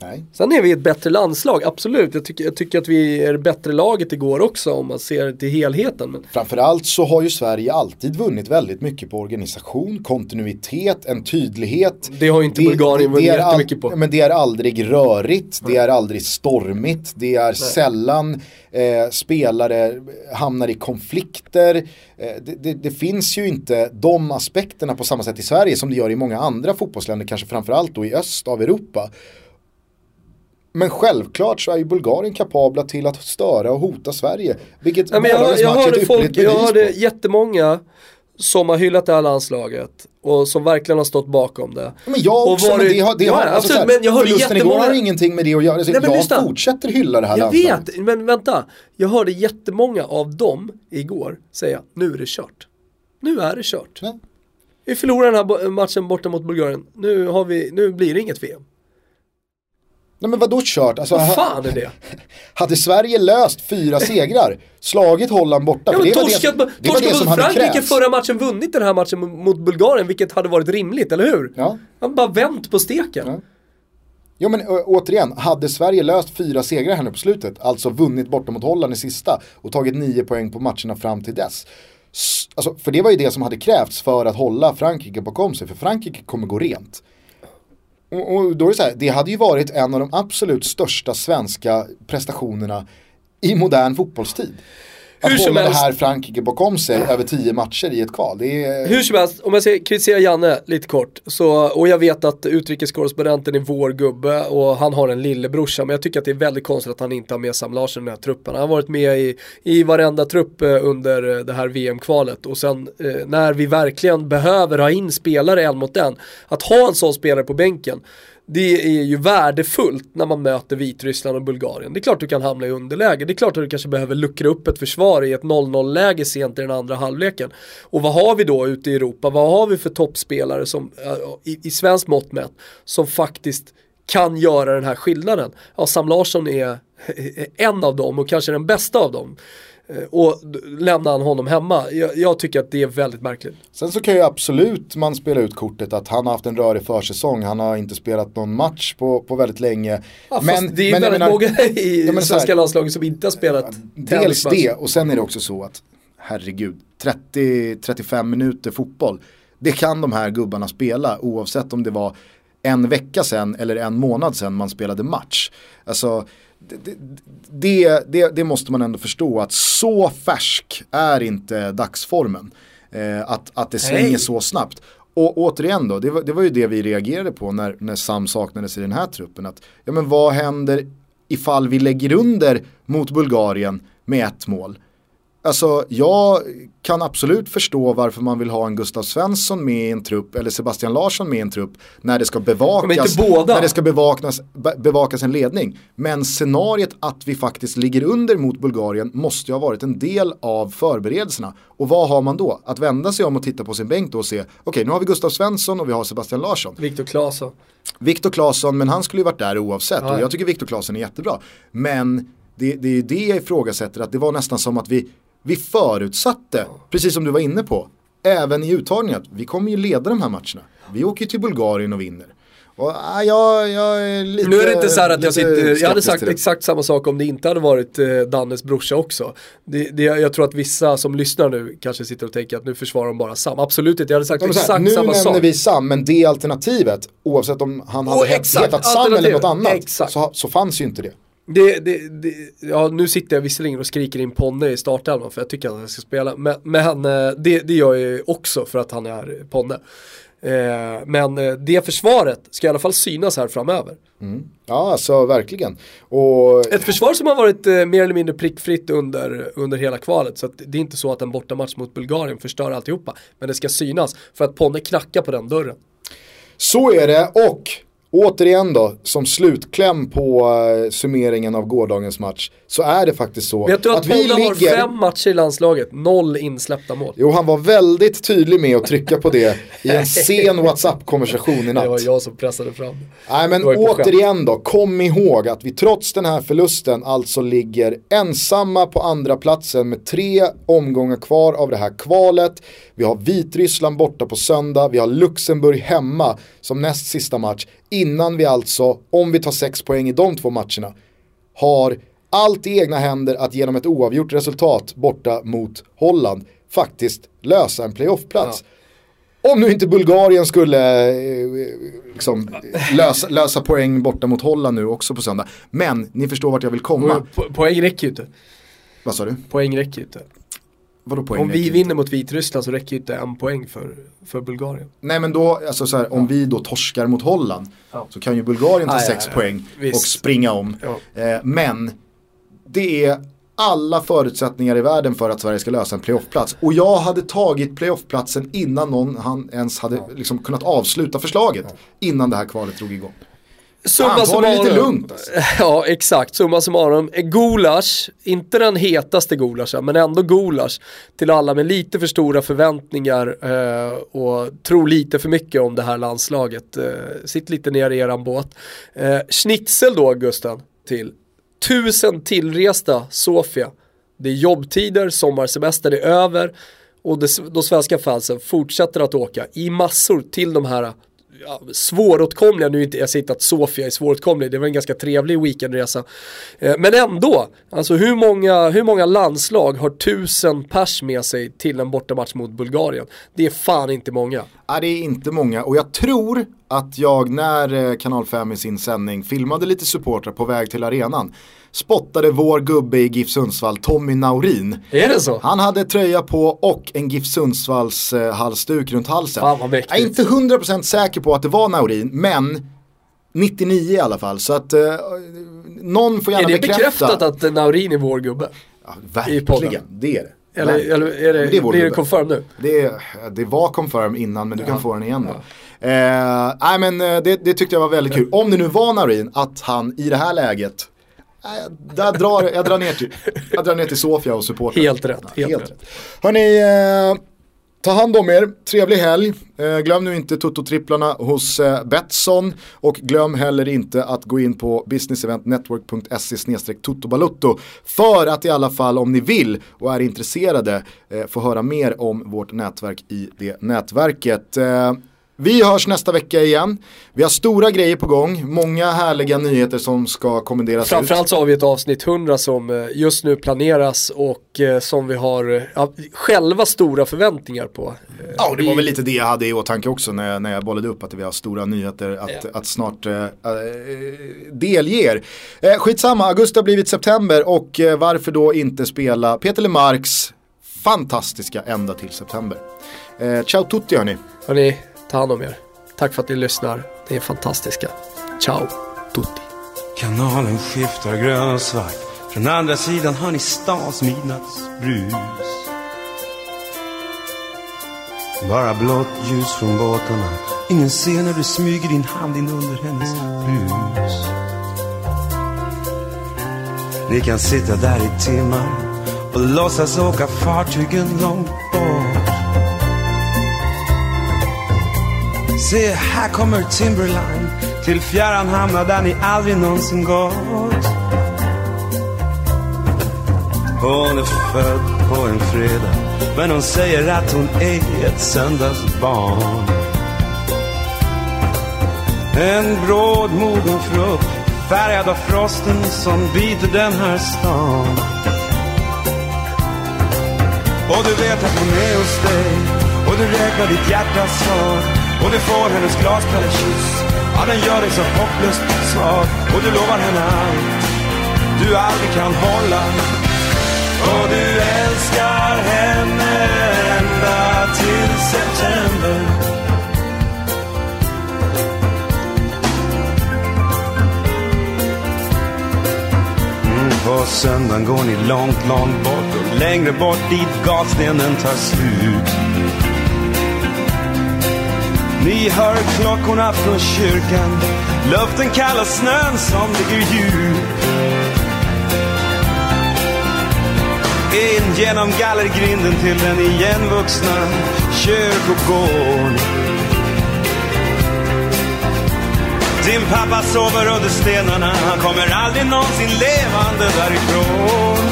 Nej. Sen är vi ett bättre landslag, absolut. Jag tycker, jag tycker att vi är det bättre laget igår också om man ser till helheten. Men Framförallt så har ju Sverige alltid vunnit väldigt mycket på organisation, kontinuitet, en tydlighet. Det har ju inte Bulgarien vunnit jättemycket på. Men det är aldrig rörigt, det är aldrig stormigt, det är sällan eh, spelare hamnar i konflikter. Eh, det, det, det finns ju inte de aspekterna på samma sätt i Sverige som det gör i många andra fotbollsländer, kanske framförallt då i öst av Europa. Men självklart så är ju Bulgarien kapabla till att störa och hota Sverige. Vilket Ja, men jag, gårdagens jag, hörde folk, jag hörde jättemånga som har hyllat det här landslaget och som verkligen har stått bakom det. Men jag Och också, men varit- det har, det Ja, har alltså, absolut, här, men jag hörde förlusten igår har ingenting med det att göra. Så Nej, men jag lyssna. fortsätter hylla det här Jag landslaget. vet, men vänta. Jag hörde jättemånga av dem igår säga nu är det kört. Nu är det kört. Ja. Vi förlorar den här matchen borta mot Bulgarien. Nu, har vi, nu blir det inget VM. Nej men vadå kört? Alltså, Vad fan är det? hade Sverige löst fyra segrar, slagit Holland borta, Ja, för men det var det, torskat, som- det, var det som mot hade Frankrike krävts. förra matchen, vunnit den här matchen mot- Bulgarien, vilket hade varit rimligt, eller hur? Ja. Han bara vänt på steken. Ja. Ja men återigen, hade Sverige löst fyra segrar här nu på slutet, alltså vunnit borta mot Holland i sista och tagit nio poäng på matcherna fram till dess. Alltså, för det var ju det som hade krävts för att hålla Frankrike bakom sig, för Frankrike kommer gå rent. Och, och då är det så här, det hade ju varit en av de absolut största svenska prestationerna i modern fotbollstid. Hur som hålla det helst. här Frankrike bakom sig över tio matcher i ett kval. Är, Hur som helst, om jag ska kritisera Janne lite kort, så, och jag vet att utrikeskorrespondenten är vår gubbe och han har en lillebrorsa, men jag tycker att det är väldigt konstigt att han inte har med Sam Larsson i den här truppen. Han har varit med i, i varenda trupp eh, under eh, det här VM-kvalet och sen eh, när vi verkligen behöver ha in spelare en mot en, att ha en sån spelare på bänken, det är ju värdefullt när man möter Vitryssland och Bulgarien. Det är klart du kan hamna i underläge, det är klart att du kanske behöver luckra upp ett försvar i ett 0-0-läge sent i den andra halvleken. Och vad har vi då ute i Europa? Vad har vi för toppspelare som, äh, i, i svensk mått mätt, som faktiskt kan göra den här skillnaden? Ja, Sam Larsson är en av dem och kanske den bästa av dem. Eh, Och lämnar han honom hemma, jag, jag tycker att det är väldigt märkligt. Sen så kan ju absolut man spela ut kortet att han har haft en rörig försäsong, han har inte spelat någon match på, på väldigt länge. Ja, men, det är men väldigt menar, många i Ja, men så här- svenska landslaget som inte har spelat Dels det och sen är det också så att herregud, 30-35 minuter fotboll, det kan de här gubbarna spela oavsett om det var en vecka sedan eller en månad sedan man spelade match. Alltså, det, det, det, det måste man ändå förstå att så färsk är inte dagsformen. Eh, att, att det svänger Nej. så snabbt. Och återigen då, det var, det var ju det vi reagerade på när, när Sam saknades i den här truppen. Att, ja men vad händer ifall vi lägger under mot Bulgarien med ett mål? Alltså jag kan absolut förstå varför man vill ha en Gustav Svensson med i en trupp eller Sebastian Larsson med i en trupp när det ska bevakas, när det ska bevakas, be- bevakas en ledning. Men scenariet att vi faktiskt ligger under mot Bulgarien måste ju ha varit en del av förberedelserna. Och vad har man då? Att vända sig om och titta på sin bänk då och se, okej nu har vi Gustav Svensson och vi har Sebastian Larsson. Viktor Claesson. Viktor Claesson, men han skulle ju varit där oavsett. Ja. Och jag tycker Viktor Claesson är jättebra. Men det, det är ju det jag ifrågasätter, att det var nästan som att vi, vi förutsatte, precis som du var inne på, även i uttagningen, att vi kommer ju leda de här matcherna. Vi åker ju till Bulgarien och vinner. Och ah, jag, jag är lite Nu är det inte så här att jag sitter, jag hade sagt exakt samma sak om det inte hade varit eh, Dannes brorsa också. Det, det, jag tror att vissa som lyssnar nu kanske sitter och tänker att nu försvarar de bara Sam. Absolut inte, jag hade sagt här, exakt nu samma nämner sak. vi Sam, men det alternativet, oavsett om han hade exakt, hetat Sam eller något annat, så, så fanns ju inte det. Det, det, det, ja, nu sitter jag visserligen och skriker in Ponne i startelvan för jag tycker att han ska spela. Men, men eh, det, det gör jag ju också för att han är Ponne. Eh, men eh, det försvaret ska i alla fall synas här framöver. Ja, alltså verkligen. Och Ett försvar som har varit eh, mer eller mindre prickfritt under, under hela kvalet. Så det är inte så att en bortamatch mot Bulgarien förstör alltihopa. Men det ska synas för att Ponne knackar på den dörren. Så är det och återigen då, som slutkläm på eh, summeringen av gårdagens match så är det faktiskt så Vet du att, att vi Ponne har ligger... fem matcher i landslaget, noll insläppta mål. Jo, han var väldigt tydlig med att trycka på det i en sen WhatsApp-konversation i Det var natt. jag som pressade fram. Nej men återigen då, kom ihåg att vi trots den här förlusten alltså ligger ensamma på andra platsen med tre omgångar kvar av det här kvalet. Vi har Vitryssland borta på söndag, vi har Luxemburg hemma som näst sista match. Innan vi alltså, om vi tar sex poäng i de två matcherna, har allt i egna händer att genom ett oavgjort resultat borta mot Holland faktiskt lösa en playoffplats. Om nu inte Bulgarien skulle eh, liksom, lösa, lösa poäng borta mot Holland nu också på söndag. Men ni förstår vart jag vill komma. Po- Poäng räcker ju inte. Vad sa du? Poäng räcker ju inte. Vadå poäng Om vi vinner mot Vitryssland så räcker ju inte en poäng för, för Bulgarien. Nej men då, alltså så här, om vi då torskar mot Holland Ja. så kan ju Bulgarien ta Ja, ja, sex ja. poäng Visst. och springa om. Ja. Eh, men det är alla förutsättningar i världen för att Sverige ska lösa en playoffplats. Och jag hade tagit playoffplatsen innan någon han ens hade liksom kunnat avsluta förslaget. Innan det här kvalet drog igång. Summa det lite summarum. lugnt, alltså. Ja exakt, summa summarum. Gulasch, inte den hetaste gulaschen men ändå gulasch till alla med lite för stora förväntningar eh, och tror lite för mycket om det här landslaget. Eh, sitt lite ner i eran båt. Eh, schnitzel då Gusten till tusen tillresta Sofia. Det är jobbtider, sommarsemester är över och det, de svenska fansen fortsätter att åka i massor till de här ja, svåråtkomliga, nu är inte jag säger inte att Sofia är svåråtkomlig, det var en ganska trevlig weekendresa. Eh, men ändå, alltså hur många, hur många landslag har tusen pers med sig till en bortamatch mot Bulgarien? Det är fan inte många. Ja, det är inte många och jag tror att jag när eh, Kanal 5 i sin sändning filmade lite supportrar på väg till arenan spottade vår gubbe i GIF Sundsvall, Tommy Naurin. Är det så? Han hade tröja på och en GIF Sundsvalls eh, halsduk runt halsen. Fan, vad mäktigt. jag är inte 100% säker på att det var Naurin, men 99 i alla fall. Så att eh, någon får Är gärna det bekräfta. bekräftat att Naurin är vår gubbe? Ja, verkligen, det är det. Eller, eller är det, det är blir det confirm nu? Det, det var confirm innan men du kan få den igen då. Eh, nej men eh, det, det tyckte jag var väldigt kul. Om det nu var Naurin att han i det här läget där drar, jag, drar ner till, jag drar ner till Sofia och supporten. Helt rätt, helt helt rätt. rätt. Hörni, eh, ta hand om er, trevlig helg. Eh, glöm nu inte Toto-tripplarna hos eh, Betsson och glöm heller inte att gå in på businesseventnetwork.se totobalutto för att i alla fall om ni vill och är intresserade eh, få höra mer om vårt nätverk i det nätverket. Eh, vi hörs nästa vecka igen. Vi har stora grejer på gång, många härliga nyheter som ska kommenderas ut. Framförallt så har vi ett avsnitt 100 som eh, just nu planeras och eh, som vi har eh, ja, själva stora förväntningar på. Eh, Ja, det var vi- väl lite det jag hade i åtanke också när jag, när jag bollade upp att vi har stora nyheter att, Ja. att snart äh, delger. Eh, skitsamma, augusti har blivit september och eh, varför då inte spela Peter Lemarks fantastiska ända till september. Eh, ciao tutti hörni. Hörni, ta hand om er. Tack för att ni lyssnar. Ni är fantastiska. Ciao, tutti. Kanalen skiftar grön och svart. Från andra sidan hör ni stans midnattsbrus. Bara blått ljus från båtarna. Ingen ser när du smyger din hand in under hennes blus. Ni kan sitta där i timmar och låtsas åka fartygen långt bort. Se, här kommer Timberline till fjärran hamnar där ni aldrig någonsin gått. Hon är född på en fredag, men hon säger att hon är ett söndagsbarn. En brådmogen frukt, färgad av frosten som biter den här stan. Och du vet att hon är hos dig och du räknar ditt hjärtas svar och du får hennes glaskalla kyss. Ja, den gör dig så hopplöst svag och du lovar henne allt du aldrig kan hålla. Och du älskar henne ända till september. Mm, på söndagen går ni långt, långt bort och längre bort dit gatstenen tar slut. Ni hör klockorna från kyrkan, luften kall och snön som ligger djup. In genom gallergrinden till den igenvuxna kyrkogården. Din pappa sover under stenarna, han kommer aldrig någonsin levande därifrån.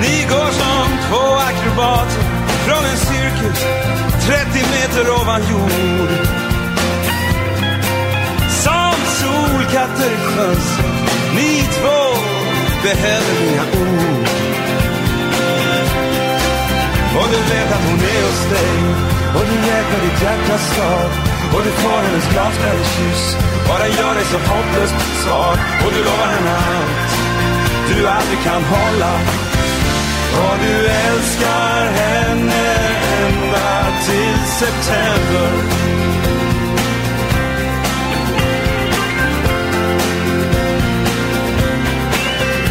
Ni går som två akrobater från en cirkus 30 meter ovan jord. Som solkatter i sjöns, ni två behöver mina ord. Och du vet att hon är hos dig. Och du räknar ditt hjärtas slag och du får hennes glaskalla kyss. Och den gör dig så hopplöst svag. Och du lovar henne allt du aldrig kan hålla. Och du älskar henne ända till september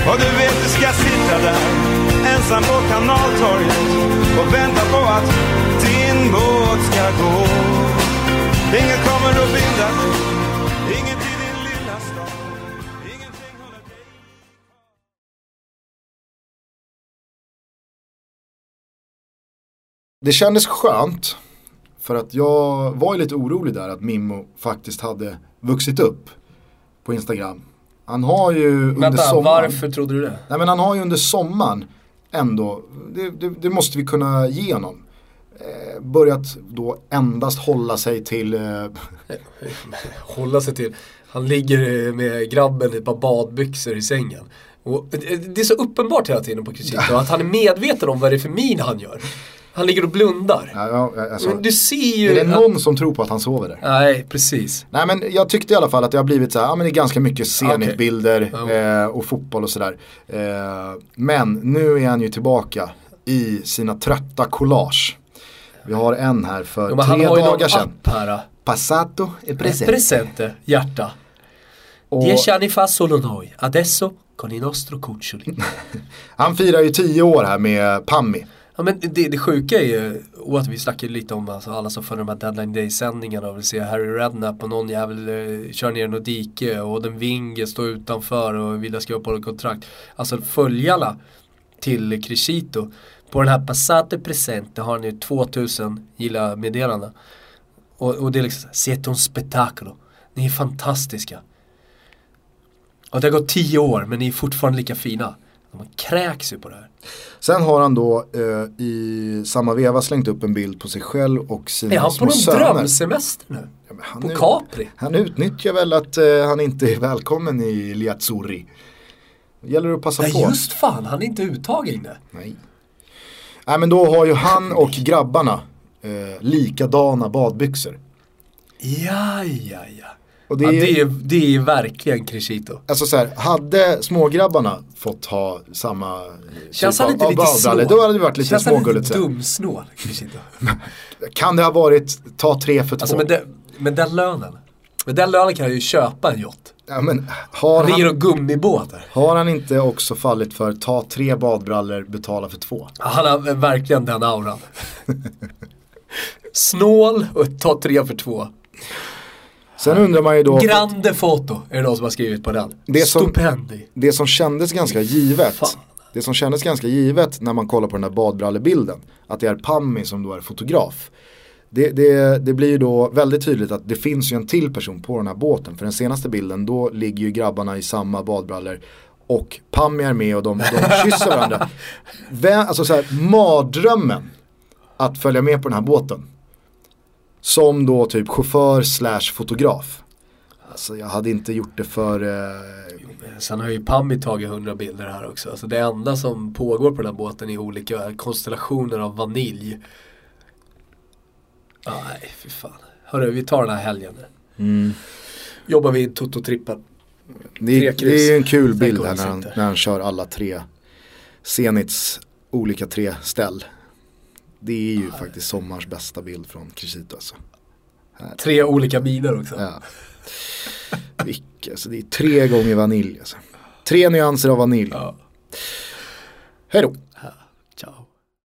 Och du vet du ska sitta där ensam på kanaltorget och vänta på att din båt ska gå. Ingen kommer att binda dig, Det kändes skönt. För att jag var ju lite orolig där att Mimmo faktiskt hade vuxit upp på Instagram. Han har ju under Vänta, sommaren. varför trodde du det? Nej men han har ju under sommaren ändå, det, det, det måste vi kunna ge honom. Eh, börjat då endast hålla sig till eh, Hålla sig till. Han ligger med grabben i ett par badbyxor i sängen. Och det det är så uppenbart hela tiden på Crescito att han är medveten om vad det är för min han gör. Han ligger och blundar. ja, ja, alltså, Men du ser ju... Är det att- någon som tror på att han sover där? Nej, precis. Nej men jag tyckte i alla fall att det har blivit så här, ja men det är ganska mycket Zenit-bilder Ja. eh, och fotboll och sådär. Eh, men nu är han ju tillbaka i sina trötta collage. Vi har en här för han tre har ju dagar någon sedan. app här. Passato e presente. Presente, hjärta. Och Dieci anni fa solo noi, adesso con i nostro cuccioli. han firar ju tio år här med Pammi. Ja men det, det sjuka är ju, och att vi snackade lite om alltså, alla som följer de här deadline day sändningarna och vill se Harry Redknapp och någon jävel eh, kör ner något dike och den Winge står utanför och vill skriva på ett kontrakt. Alltså följarna till Crescito på den här Passate Presente har han ju 2000 gilla meddelanden. Och, och det är liksom, siete un spettacolo. Ni är fantastiska. Och det har gått 10 år men ni är fortfarande lika fina. Man kräks ju på det här. Sen har han då eh, i samma veva slängt upp en bild på sig själv och sina Är han på små någon söner. drömsemester nu? Ja, han På är- Capri? Han utnyttjar väl att eh, han inte är välkommen i Liazzurri. Det gäller att passa Nej på. just fan, han är inte uttagen nu. Nej. Nej men då har ju han och grabbarna eh, likadana badbyxor. Ja, ja, ja. Och det ja är, det, är, det är verkligen Crescito. Alltså så här, hade smågrabbarna fått ha samma Känns typ han inte av- lite snål? Då hade det varit lite Känns han smågulligt. lite så här. dumsnål, Crescito? Kan det ha varit ta tre för två? alltså med, den- med den lönen. Med den lönen kan jag ju köpa en yacht. ja, men, har, Han ligger han, och gummibåtar. har han inte också fallit för ta tre badbrallor, betala för två? Han har verkligen den auran. Snål och ta tre för två. Sen undrar man ju då, Grande foto är det någon som har skrivit på den. Det som- Stupendi. det som kändes ganska givet Fan. Det som kändes ganska givet när man kollar på den här badbrallebilden Att det är Pammi som då är fotograf det, det, det blir ju då väldigt tydligt att det finns ju en till person på den här båten För den senaste bilden då ligger ju grabbarna i samma badbrallor Och Pammi är med och de, de kysser varandra Vem, Alltså så här, mardrömmen Att följa med på den här båten Som då typ chaufför slash fotograf Alltså jag hade inte gjort det för eh, Sen har ju Pammi tagit hundra bilder här också. Alltså det enda som pågår på den här båten är olika konstellationer av vanilj. Nej, fy fan. Hörru, vi tar den här helgen nu. Jobbar vi i Toto-trippen. Det, det är ju en kul bild här när han, när han kör alla tre Zenits olika tre ställ. Det är ju faktiskt sommars bästa bild från Crescito alltså. Tre olika miner också. Ja. Vilka, alltså det är tre gånger vanilj alltså. Tre nyanser av vanilj. Ja. Hej då.